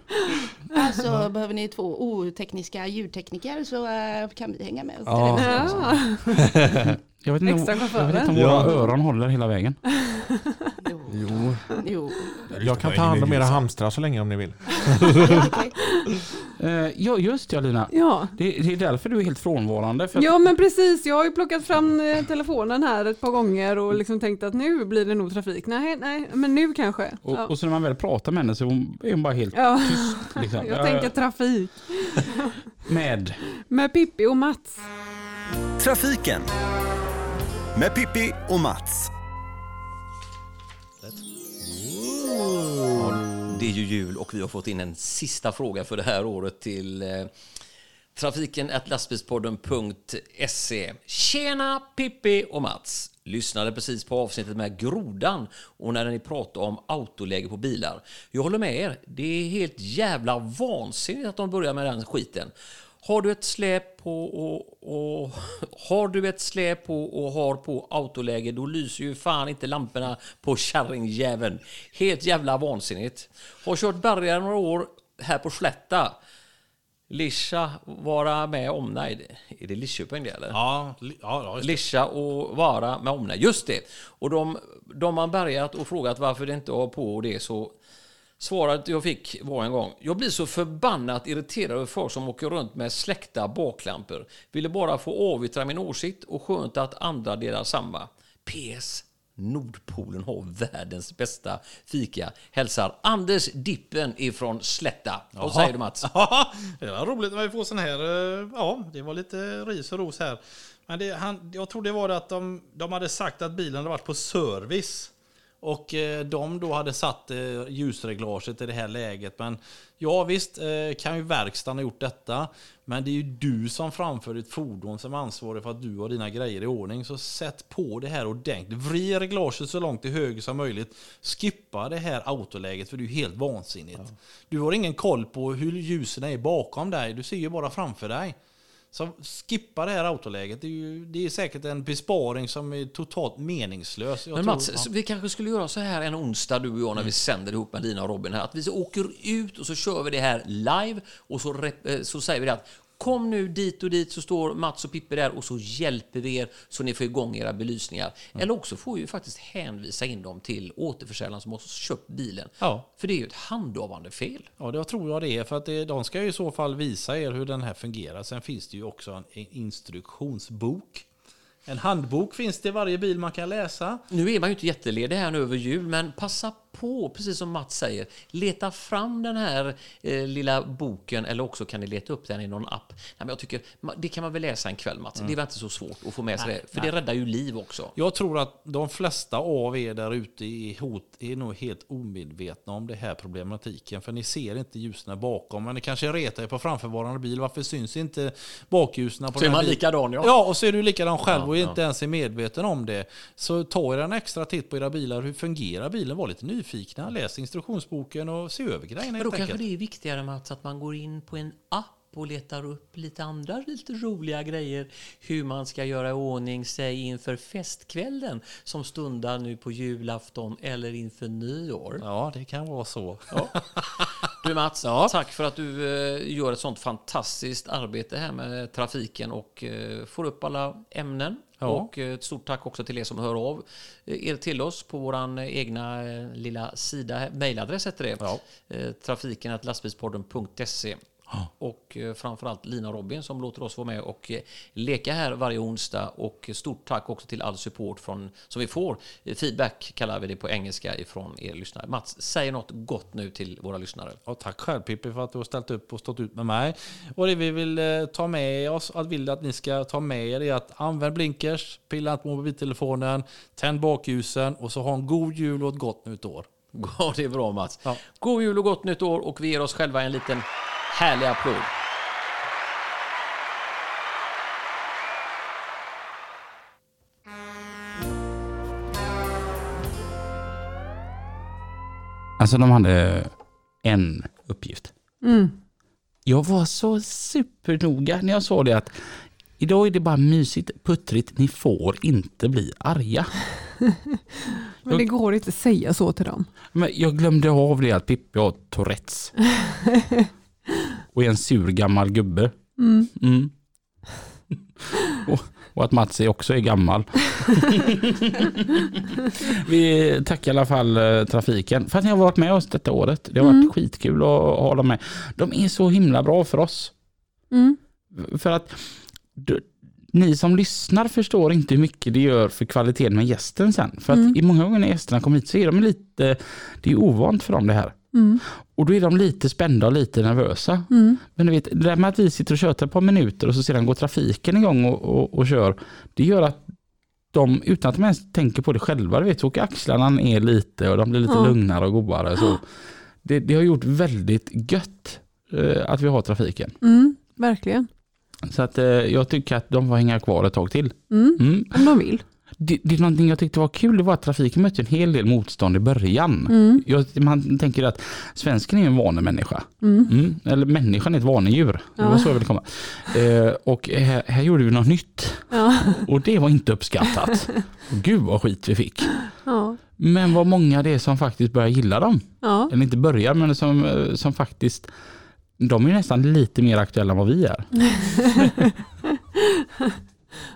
Alltså behöver ni två otekniska ljudtekniker så eh, kan vi hänga med Ja. Jag vet inte, jag vet inte om våra Ja. öron håller hela vägen. Jo. Jo. Jo. Jag kan ta hand om era hamstrar så länge om ni vill. Okej. Eh, ja, just ja Lina. Ja. Det, det är därför du är helt frånvarande. För att- ja, men precis. Jag har ju plockat fram eh, telefonen här ett par gånger och liksom tänkt att nu blir det nog trafik. Nej, nej, men nu kanske. och, Ja. och så när man väl pratar med henne så är hon, är hon bara helt Ja. tyst. Liksom. Jag tänker trafik. Med. Med Pippi och Mats. Trafiken med Pippi och Mats. Det är ju jul och vi har fått in en sista fråga för det här året till eh, trafiken lastbilspodden.se. Tjena Pippi och Mats! Lyssnade precis på avsnittet med Grodan och när ni pratade om autoläge på bilar. Jag håller med er. Det är helt jävla vansinnigt att de börjar med den skiten. Har du ett släp på och, och har du ett släp på och har på autoläge då lyser ju fan inte lamporna på kärringjäveln. Helt jävla vansinnigt. Har kört bergare några år här på Slätta. Lisha vara med omnejd. Är det Lidköping det eller? Ja, ja, ja. Lisha och Vara med omnejd. Just det. Och de, de har bärgat och frågat varför det inte har på det så Svaret jag fick var en gång, jag blir så förbannat irriterad över folk som åker runt med släckta baklampor. Ville bara få avyttra min åsikt och skönt att andra delar samma. PS. Nordpolen har världens bästa fika. Hälsar Anders Dippen ifrån Slätta. Vad Jaha. säger du Mats? Ja, det var roligt när vi får sån här. eh, Ja, det var lite ris och ros här. Men det, han, jag tror det var det att de, de hade sagt att bilen hade varit på service. Och eh, de då hade satt eh, ljusreglaget i det här läget. Men ja visst eh, kan ju verkstaden ha gjort detta. Men det är ju du som framför ditt fordon som är ansvarig för att du har dina grejer i ordning. Så sätt på det här ordentligt. Vrid reglaget så långt till höger som möjligt. Skippa det här autoläget för det är ju helt vansinnigt. Du har ingen koll på hur ljusen är bakom dig. Du ser ju bara framför dig. Så skippa det här autoläget. Det är, ju, det är säkert en besparing som är totalt meningslös. Jag Men Mats, så vi kanske skulle göra så här en onsdag du och jag när vi sänder ihop med Lina och Robin här. Att vi åker ut och så kör vi det här live och så, eh, så säger vi det att Kom nu dit och dit så står Mats och Pippi där och så hjälper vi er så ni får igång era belysningar. Eller också får vi ju faktiskt hänvisa in dem till återförsäljaren som har köpt bilen. Ja. För det är ju ett handhavande fel. Ja, det tror jag det är. För att det, de ska ju i så fall visa er hur den här fungerar. Sen finns det ju också en, en instruktionsbok. En handbok finns det i varje bil man kan läsa. Nu är man ju inte jätteledig här nu över jul, men passa på, precis som Mats säger, leta fram den här eh, lilla boken eller också kan ni leta upp den i någon app. Nej, men jag tycker, det kan man väl läsa en kväll Mats, det är väl inte så svårt att få med sig Nej, det, för nej. det räddar ju liv också. Jag tror att de flesta av er där ute i hot är nog helt omedvetna om det här problematiken. För ni ser inte ljusen bakom. Men ni kanske retar er på framförvarande bil. Varför syns inte bakljusen på Så är man likadan, ja. Ja, och så är du likadan själv Ja, och ja. inte ens är medveten om det. Så ta er en extra titt på era bilar. Hur fungerar bilen? Var lite nyfikna. Läs instruktionsboken och se över grejerna Men då kanske det är viktigare Mats att man går in på en app och letar upp lite andra lite roliga grejer. Hur man ska göra i ordning sig inför festkvällen som stundar nu på julafton eller inför nyår. Ja, det kan vara så. Du Mats, tack för att du eh, gör ett sånt fantastiskt arbete här med trafiken och eh, får upp alla ämnen. Ja. Och eh, ett stort tack också till er som hör av eh, er till oss på vår egna eh, lilla sida. Mailadress heter det. Ja. Trafiken att lastbilspodden.se. Och eh, framförallt Lina och Robin som låter oss vara med och eh, leka här varje onsdag. Och stort tack också till all support från, som vi får. Feedback kallar vi det på engelska ifrån er lyssnare. Mats, säg något gott nu till våra lyssnare. Ja, tack själv Pippi för att du har ställt upp och stått ut med mig. Och det vi vill eh, ta med oss, att vill att ni ska ta med er är att använd blinkers, pilla inte på mobiltelefonen, tänd bakljusen och så ha en god jul och ett gott nytt år. Ja, det är bra Mats. God jul och gott nytt år och vi ger oss själva en liten härlig applåd. Alltså de hade en uppgift. Mm. Jag var så supernoga när jag sa det att idag är det bara mysigt, puttrigt, ni får inte bli arga. Men det går inte att säga så till dem. Men jag glömde av det att Pippi har Tourettes. Och är en sur gammal gubbe. Mm. Mm. Och, och att Mats också är gammal. Vi tackar i alla fall eh, trafiken för att ni har varit med oss detta året. Det har varit Mm. skitkul att ha dem med. De är så himla bra för oss. Mm. För att ni som lyssnar förstår inte hur mycket det gör för kvaliteten med gästen sen. För att Mm. i många gånger när gästerna kommer hit så är de lite, det är ovant för dem det här. Mm. Och då är de lite spända och lite nervösa. Mm. Men du vet, det där med att vi sitter och tjötar ett par minuter och så sedan går trafiken igång och, och, och kör. Det gör att de, utan att de ens tänker på det själva, du vet, så åker axlarna ner lite och de blir lite Ja. lugnare och godare. Så det, det har gjort väldigt gött eh, att vi har trafiken. Mm. Verkligen. Så att eh, jag tycker att de får hänga kvar ett tag till. Mm. Mm. Om de vill. det, det är någonting jag tyckte var kul, det var att trafiken mötte en hel del motstånd i början. Mm. Jag, man tänker att svensken är en vanemänniska. Mm. Mm. Eller människan är ett vanedjur. Det var Ja. så jag ville komma. Eh, och här, här gjorde vi något nytt. Ja. Och det var inte uppskattat. Gud vad skit vi fick. Ja. Men vad många det är som faktiskt börjar gilla dem. Ja. Eller inte börjar, men som, eh, som faktiskt de är nästan lite mer aktuella än vad vi är.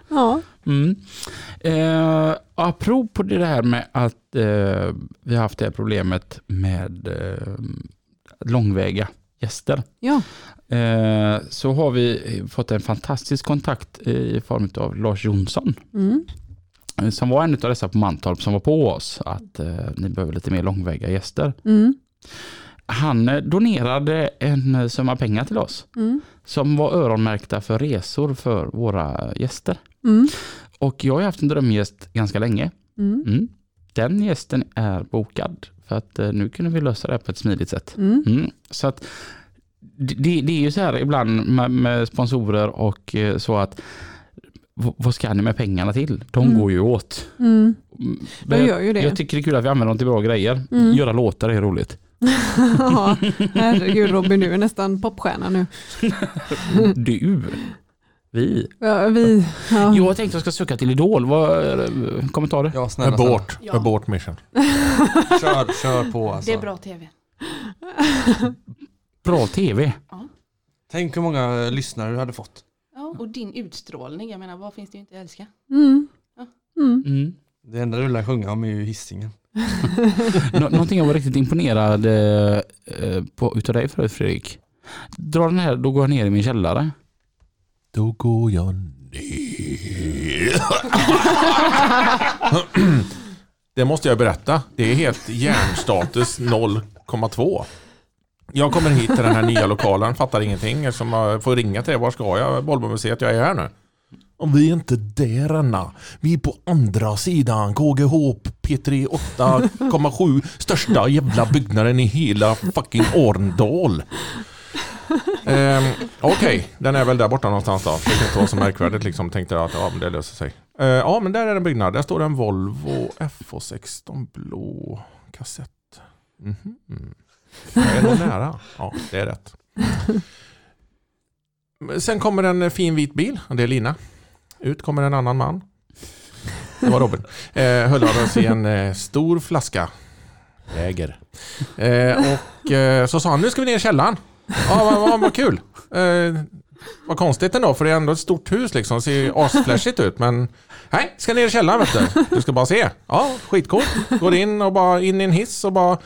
ja. Mm. Eh, apropå det här med att eh, vi har haft det här problemet med eh, långväga gäster. Ja. Eh, så har vi fått en fantastisk kontakt i form av Lars Jonsson. Mm. eh, Som var en av dessa på Mantorp som var på oss att eh, ni behöver lite mer långväga gäster. Mm. Han eh, donerade en eh, summa pengar till oss Mm. som var öronmärkta för resor för våra gäster. Mm. Och jag har haft en drömgäst ganska länge. Mm. Mm. Den gästen är bokad för att eh, nu kunde vi lösa det på ett smidigt sätt. Mm. Mm. Så att det, det är ju så här ibland med, med sponsorer och så att vad ska ni med pengarna till? De Mm. går ju åt. Mm. Det. Jag tycker det är kul att vi använder dem till bra grejer. Mm. Göra låtar är roligt. ja, herregud Robin, du är nästan popstjärna nu. Du. Vi. Ja, vi, ja. Jag tänkte jag ska söka till Idol. Vad är det? kommentarer? Ja, snälla, Abort. Ja. Abort mission. Kör, kör på alltså. Det är bra tv. Bra tv. Tänk hur många lyssnare du hade fått. Ja, och din utstrålning, jag menar vad finns det inte att älska? Mm. Ja. Mm. Mm. Det enda du lär sjunga om är ju hissingen. Nå- Någonting jag var riktigt imponerad eh, på utav dig förut Fredrik. Dra den här, då går jag ner i min källare. Då går jag ner. Det måste jag berätta. Det är helt hjärnstatus 0,2. Jag kommer hit till den här nya lokalen, fattar ingenting. Eftersom jag får ringa till det. Var ska jag? Bollbomuseet, jag är här nu. Om vi är inte där Anna. Vi är på andra sidan. KGH P3 8,7 största jävla byggnaden i hela fucking Arndal. Um, ehm, Okej, den är väl där borta någonstans då. Det inte vara så märkvärdigt liksom. Tänkte jag att ja, men det löser sig. Uh, ja, men där är en byggnad. Där står en Volvo FH16 blå kassett. Mhm. Mm Jag är nog nära. Ja, det är rätt. Sen kommer en fin vit bil. Det är Lina. Ut kommer en annan man. Det var Robin. Eh, höll av sig en eh, stor flaska Jäger. Eh, och eh, så sa han, nu ska vi ner i källaren. Ja, vad, vad, vad kul. Eh, vad konstigt ändå, för det är ändå ett stort hus liksom. Det ser ju asflashigt ut, men nej, ska ner i källaren vet du. Du ska bara se. Ja, skitcoolt. Går in och bara in i en hiss och bara...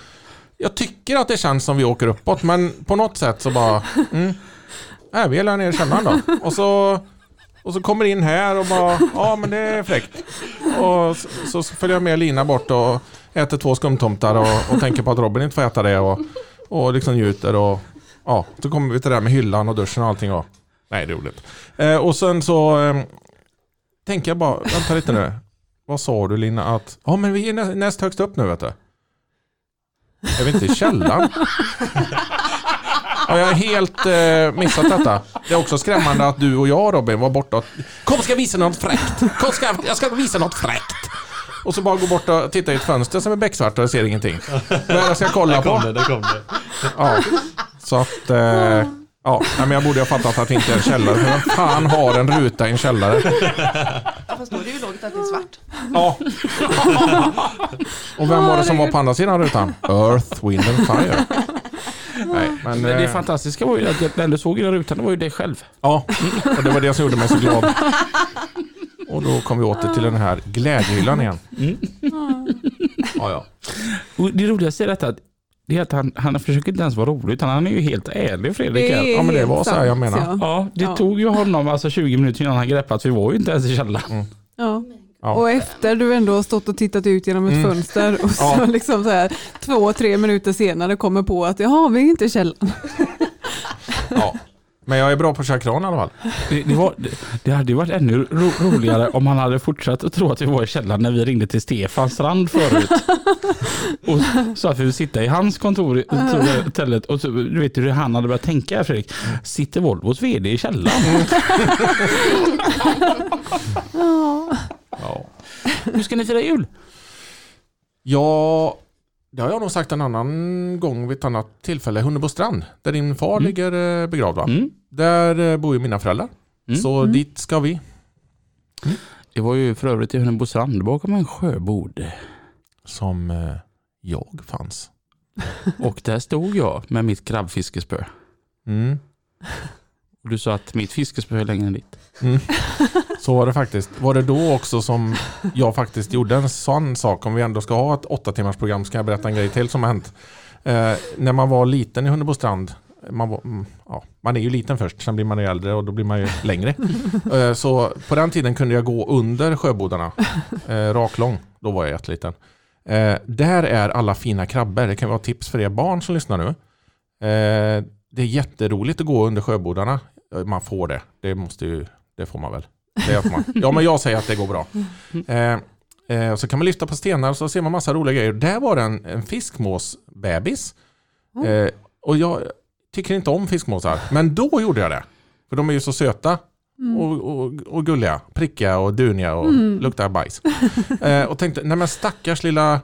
Jag tycker att det känns som vi åker uppåt, men på något sätt så bara... Mm, nej, vi är nere i källaren då. Och så... Och så kommer in här och bara, ja men det är fräckt. Och så, så följer jag med Lina bort och äter två skumtomtar och, och tänker på att Robin inte får äta det och, och liksom njuter och ja, så kommer vi till det där med hyllan och duschen och allting och nej det är roligt. Eh, och sen så eh, tänker jag bara, vänta lite nu. Vad sa du Lina att, ja men vi är näst, näst högst upp nu vet du. Är vi inte i källaren? Ja, jag har helt eh, missat detta. Det är också skrämmande att du och jag Robin var borta. Kom ska jag visa något fräckt! Kom ska, jag ska visa något fräckt! Och så bara gå bort och titta i ett fönster som är becksvart och jag ser ingenting. Vad ska jag kolla på? det, där kom det. Ja, så att... Eh, ja, men jag borde ha fattat att det inte är en källare. För vem fan har en ruta i en källare? Ja, fast då är det ju logiskt att det är svart. Ja. Och vem var det som var på andra sidan rutan? Earth, Wind and Fire. Nej, men... Men det eh, fantastiska var ju att den du såg i den rutan det var ju dig själv. Ja, och det var det som gjorde mig så glad. Och då kom vi åter till den här glädjehyllan igen. Ja, ja. Och det roligaste är detta att det är att han, han försöker inte ens vara rolig utan han är ju helt ärlig Fredrik. Det är. Ja, men det var så här jag menar. Ja, det Ja. tog ju honom alltså 20 minuter innan han greppade att vi var ju inte ens i källaren. Ja. Ja. Och efter du ändå har stått och tittat ut genom ett Mm. fönster och så Ja. liksom så här två, tre minuter senare kommer på att jaha, vi är inte i källaren. ja. Men jag är bra på att köra kran i alla fall. Det, det, var, det, det hade ju varit ännu ro, roligare om han hade fortsatt att tro att vi var i källaren när vi ringde till Stefan Strand förut. Och så att vi ville sitta i hans kontor i i hotellet och så, du vet hur han hade börjat tänka Fredrik. Sitter Volvos vd i källaren? Ja. Ja. Hur ska ni fira jul? Ja, det har jag nog sagt en annan gång vid ett annat tillfälle. Hunnebostrand, där din far ligger eh, begravd va? Mm. Där eh, bor ju mina föräldrar. Mm. Så Mm. dit ska vi. Det var ju för övrigt i Hunnebostrand bakom en sjöbod. Som eh, jag fanns. Och där stod jag med mitt krabbfiskespö. Du sa att mitt fiskespö är längre än ditt. Mm. Så var det faktiskt. Var det då också som jag faktiskt gjorde en sån sak, om vi ändå ska ha ett åtta timmars program, så kan jag berätta en grej till som har hänt. Eh, när man var liten i Hunnebostrand, man, var, mm, ja, man är ju liten först, sen blir man ju äldre och då blir man ju längre. Eh, så på den tiden kunde jag gå under sjöbodarna, eh, raklång, då var jag jätteliten. Eh, där är alla fina krabbor, det kan vara tips för er barn som lyssnar nu. Det är jätteroligt att gå under sjöbodarna. Eh, Man får det, det måste ju, det får man väl. Det får man. Ja men jag säger att det går bra. Eh, eh, så kan man lyfta på stenar och så ser man massa roliga grejer. Där var det en, en fiskmåsbebis. Eh, och jag tycker inte om fiskmåsar, men då gjorde jag det. För de är ju så söta Mm. och, och, och gulliga, prickiga och duniga och Mm. luktar bajs. Eh, och tänkte, nej men stackars lilla,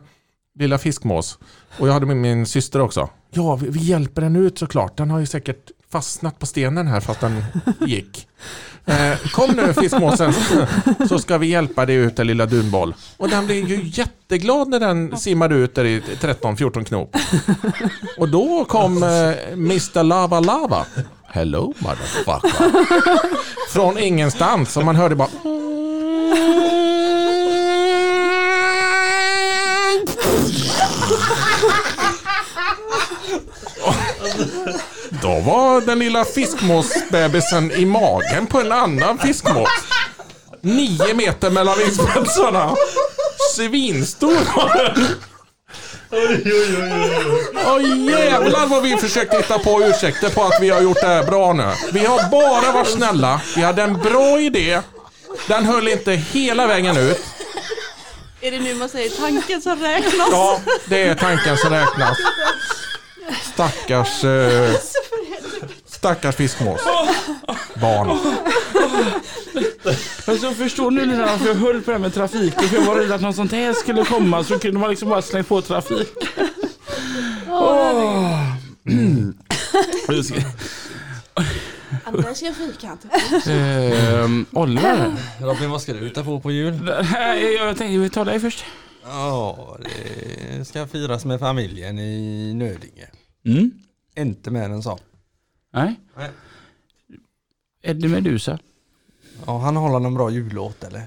lilla fiskmås. Och jag hade med min syster också. Ja, vi, vi hjälper den ut såklart. Den har ju säkert fastnat på stenen här fast den gick. Eh, kom nu fiskmåsen så ska vi hjälpa dig ut, den lilla dunboll. Och den blev ju jätteglad när den simmade ut där i 13-14 knop. Och då kom eh, Mr Lava Lava. Hello motherfucker. Från ingenstans och man hörde bara Då var den lilla fiskmåsbebisen i magen på en annan fiskmås. Nio meter mellan vingspetsarna. Svinstor var den. Åh jävlar vad vi försökte hitta på ursäkter på att vi har gjort det här bra nu. Vi har bara varit snälla. Vi hade en bra idé. Den höll inte hela vägen ut. Är det nu man säger tanken som räknas? Ja, det är tanken som räknas. Stackars... Eh, stackars fiskmås. Barn. Alltså jag förstår nu Lina varför jag höll på det här med trafiken. För jag var rädd att något sånt här skulle komma så kunde man liksom bara slänga på trafik. Åh. Jag ska- Andra ska fyrkant. Ehm, Oliver. Robin, vad ska du hitta på på jul? Nej, Jag tänkte vi tar dig först. Ja, det ska firas med familjen i Nödinge. Mm. Inte mer än så. Nej. Nej. Eddie Meduza. Ja, han håller någon bra jullåt eller?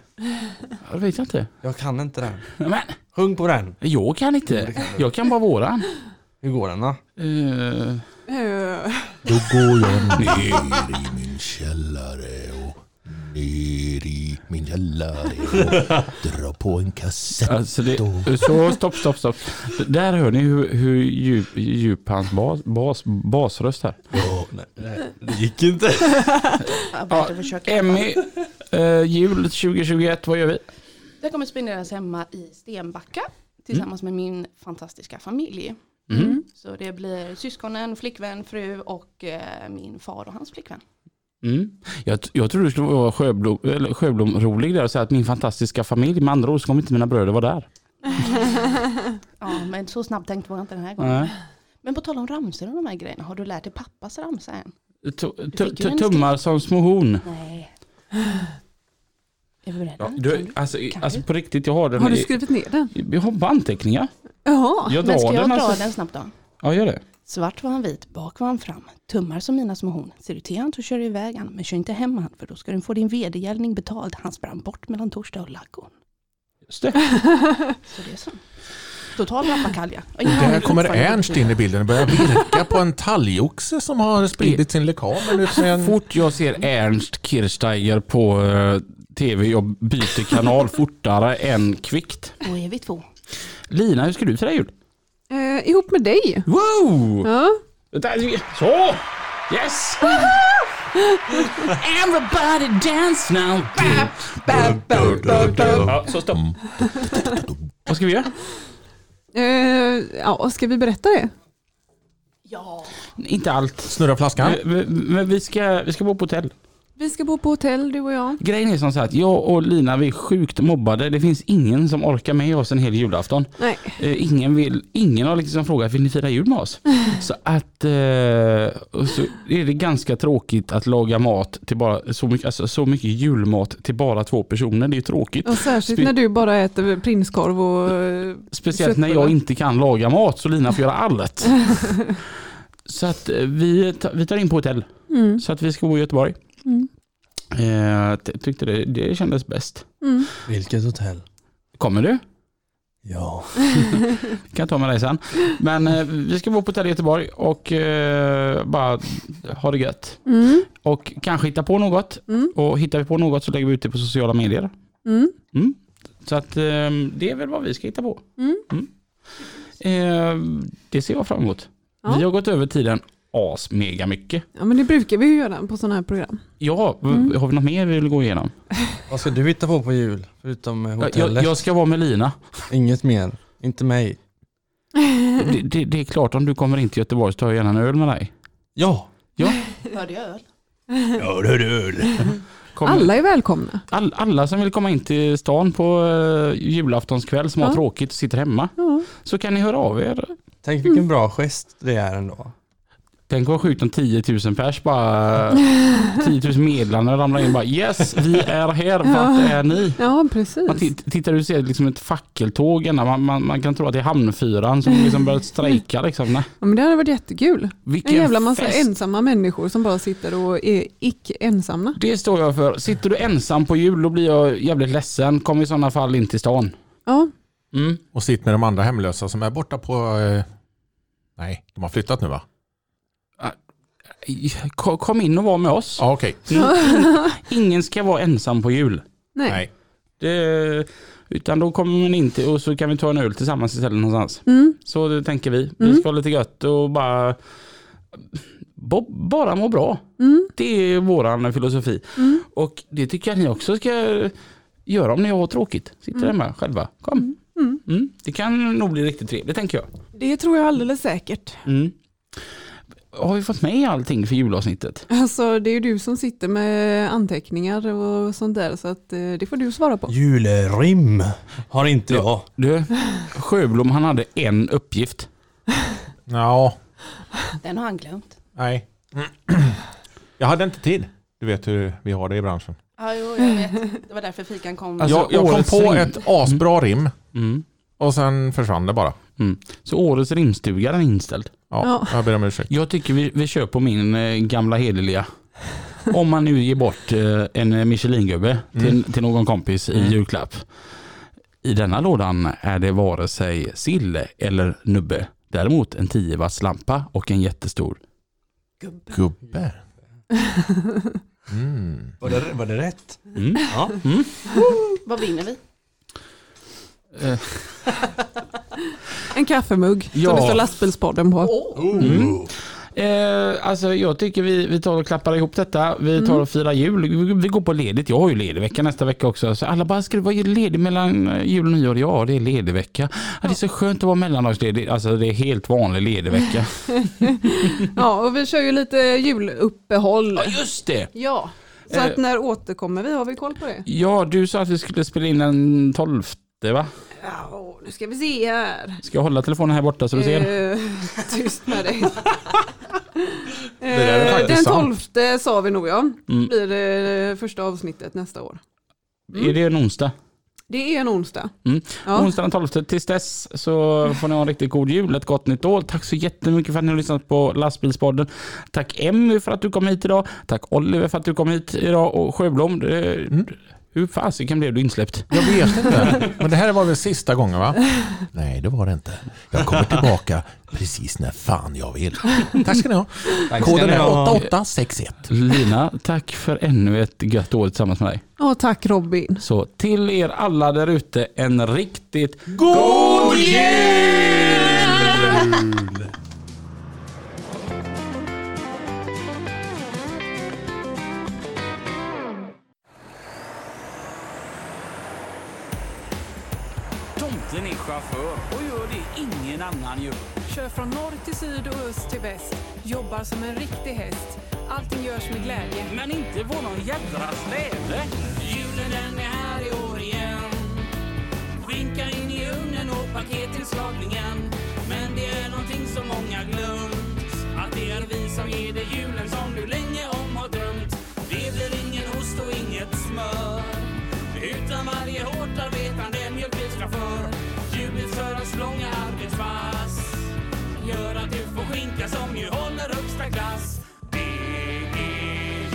Jag vet inte. Jag kan inte den. Men Sjung på den. jag kan inte. Jag kan bara våran. Hur går den då? Uh, Eh, Då går jag ner i min källare och ner i min källare och drar på en kassett. alltså det, så stopp, stopp, stopp. Där hör ni hur, hur djup, djup hans bas, bas, basröst här. Ja, nej, nej, det gick inte. Försöka. Emmy, eh, jul 2021, vad gör vi? Det kommer spenderas hemma i Stenbacka tillsammans med min fantastiska familj. Mm. Så det blir syskonen, flickvän, fru och eh, min far och hans flickvän. Mm. Jag, jag tror du skulle vara Sjöblom, eller Sjöblom-rolig där och säga att min fantastiska familj, med andra ord så kommer inte mina bröder vara där. Ja, men så snabbt tänkt var jag inte den här gången. Nej. Men på tal om ramsor och de här grejerna, har du lärt dig pappas ramsa än? Du Tummar som små horn. Nej. Är vi beredda? Ja, du, du? alltså, alltså du? på riktigt, jag har den har du skrivit ner den? Jag har anteckningar. Jaha. Jag Men ska drar jag den dra alltså. den snabbt då? Ja, gör det. Svart var han vit, bak var han fram. Tummar som mina små horn. Ser du till han så kör du iväg han. Men kör inte hem han, för då ska du få din vedergällning betald. Han sprang bort mellan torsdag och ladugården. Just det. Så det är så. Total rappakalja. Där kommer Ernst in i bilden och börjar virka på en talgoxe som har spridit sin lekabel ut med en... Fort jag ser Ernst Kirchsteiger på eh, tv, jag byter kanal fortare än kvickt. Då är vi två. Lina, hur ska du fira jul? Eh, ihop med dig. Wow! Ja. Så! Yes! Everybody dance now! Ja, så stopp. Vad ska vi göra? Eh, ja, ska vi berätta det? Ja. Inte allt. Snurra flaskan. Men- Men men vi ska, vi ska bo på hotell. Vi ska bo på hotell du och jag. Grejen är som att jag och Lina vi är sjukt mobbade. Det finns ingen som orkar med oss en hel julafton. Nej. Eh, ingen, vill, ingen har liksom frågat, vill ni fira jul med oss? så att eh, så är det ganska tråkigt att laga mat till bara så mycket, alltså, så mycket julmat till bara två personer. Det är ju tråkigt. Och särskilt Spe- när du bara äter prinskorv och eh, Speciellt när jag inte kan laga mat så Lina får göra allt. så att eh, vi, vi tar in på hotell. Mm. Så att vi ska bo i Göteborg. Mm. Eh, ty- tyckte det, det kändes bäst. Mm. Vilket hotell? Kommer du? Ja. kan jag ta med dig sen. Men eh, vi ska bo på hotell i Göteborg och eh, bara ha det gött. Mm. Och kanske hitta på något. Mm. Och hittar vi på något så lägger vi ut det på sociala medier. Mm. Mm. Så att eh, det är väl vad vi ska hitta på. Mm. Eh, det ser jag fram emot. Ja. Vi har gått över tiden as mega mycket. Ja men det brukar vi ju göra på sådana här program. Ja, Mm. har vi något mer vi vill gå igenom? Vad ska du hitta på på jul? Förutom eh, Jag, hotellet? jag ska vara med Lina. Inget mer. Inte mig. Det, det, det är klart om du kommer in till Göteborg så tar jag gärna en öl med dig. Ja. Ja. Hörde jag öl? Ja, det är öl. Kom, Alla är välkomna. all, alla som vill komma in till stan på uh, julaftonskväll som har Ja. tråkigt och sitter hemma. Ja. Så kan ni höra av er. Tänk vilken bra gest det är ändå. Tänk vad sjukt om 10 000 pers bara, 10 000 meddelanden ramlar in bara yes, vi är här, vart Ja. är ni? Ja precis. Man titt- tittar och ser liksom ett fackeltåg, man, man, man kan tro att det är hamnfyran som liksom börjat strejka. Liksom. Nej. Ja, men det hade varit jättekul. Vilken en jävla massa fest. ensamma människor som bara sitter och är icke ensamma. Det står jag för. Sitter du ensam på jul då blir jag jävligt ledsen. Kom i sådana fall in till stan. Ja, Mm. Och sitt med de andra hemlösa som är borta på... Eh, nej, de har flyttat nu va? Ko- Kom in och var med oss. Okej. Mm. Ingen ska vara ensam på jul. nej. Nej. Det, utan då kommer man in till och så kan vi ta en öl tillsammans istället någonstans. Mm. Så det tänker vi. Vi Mm. ska ha lite gött och bara, bara må bra. Mm. Det är våran filosofi. Mm. Och det tycker jag ni också ska göra om ni har tråkigt. Sitter Mm. hemma själva. Kom. Mm. Mm. Det kan nog bli riktigt trevligt tänker jag. Det tror jag alldeles säkert. Har vi fått med allting för julavsnittet? Alltså det är ju du som sitter med anteckningar och sånt där så att eh, det får du svara på. Julrim har inte jag. Du, Sjöblom han hade en uppgift. Ja, Den har han glömt. nej. Jag hade inte tid. Du vet hur vi har det i branschen. Ja, jo, jag vet. Det var därför fikan kom. Alltså, jag jag kom på rim. ett asbra rim Mm. Och sen försvann det bara. Mm. Så årets rimstuga den är inställd. Ja, Ja. jag ber om ursäkt. Jag tycker vi, vi kör på min eh, gamla hederliga. Om man nu ger bort eh, en Michelin-gubbe till, Mm. till någon kompis i Mm. julklapp. I denna lådan är det vare sig sille eller nubbe. Däremot en 10 watts lampa och en jättestor. Gubbe. Mm. Var det, var det rätt? Mm. Ja. Mm. Vad vinner vi? Eh, En kaffemugg Ja. som det står lastbilspodden på. Mm. Eh, alltså jag tycker vi, vi tar och klappar ihop detta. Vi tar och firar jul. Vi, vi går på ledigt. Jag har ju ledig vecka nästa vecka också. Så alla bara, ska du vara ledig mellan eh, jul och nyår? Ja, det är ledig vecka. Ja, det är så skönt att vara mellanlagsledig. Alltså det är helt vanlig ledig vecka. Ja, och vi kör ju lite juluppehåll. Ja, just det! Ja, så Eh. att när återkommer vi? Har vi koll på det? Ja, du sa att vi skulle spela in den 12 va? Ja, nu ska vi se här. Ska jag hålla telefonen här borta så du ser? Eh, tyst med dig. där är Eh, faktiskt Den sant. 12 sa vi nog ja. Mm. Blir det första avsnittet nästa år. Är det en onsdag? Det är en onsdag. Mm. Ja. Onsdag den 12. Tills dess så får ni ha en riktigt god jul, ett gott nytt år. Tack så jättemycket för att ni har lyssnat på Lastbilspodden. Tack Emmy för att du kom hit idag. Tack Oliver för att du kom hit idag och Sjöblom. det- Hur fasiken blev du insläppt? Jag vet inte. Men det här var väl sista gången va? Nej, det var det inte. Jag kommer tillbaka precis när fan jag vill. Tack ska ni ha. Tack ska Koden ni är ha. 8861. Lina, tack för ännu ett gött år tillsammans med dig. Ja, tack Robin. Så till er alla där ute en riktigt god jul! Chaufför och gör det ingen annan gör. Kör från norr till syd och öst till väst. Jobbar som en riktig häst. Allting görs med glädje. Men inte våran jädra släde. Julen den är här i år igen. Skinka in i ugnen och paketinslagningen. Ju håller högsta klass. Det är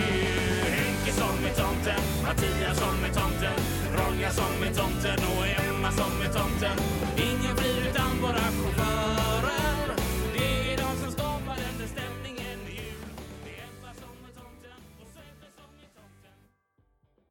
ju Henke som är tomten, Mattias som är tomten, Ronja som är tomten och Emma som är tomten. Ingen blir utan bara chaufförer.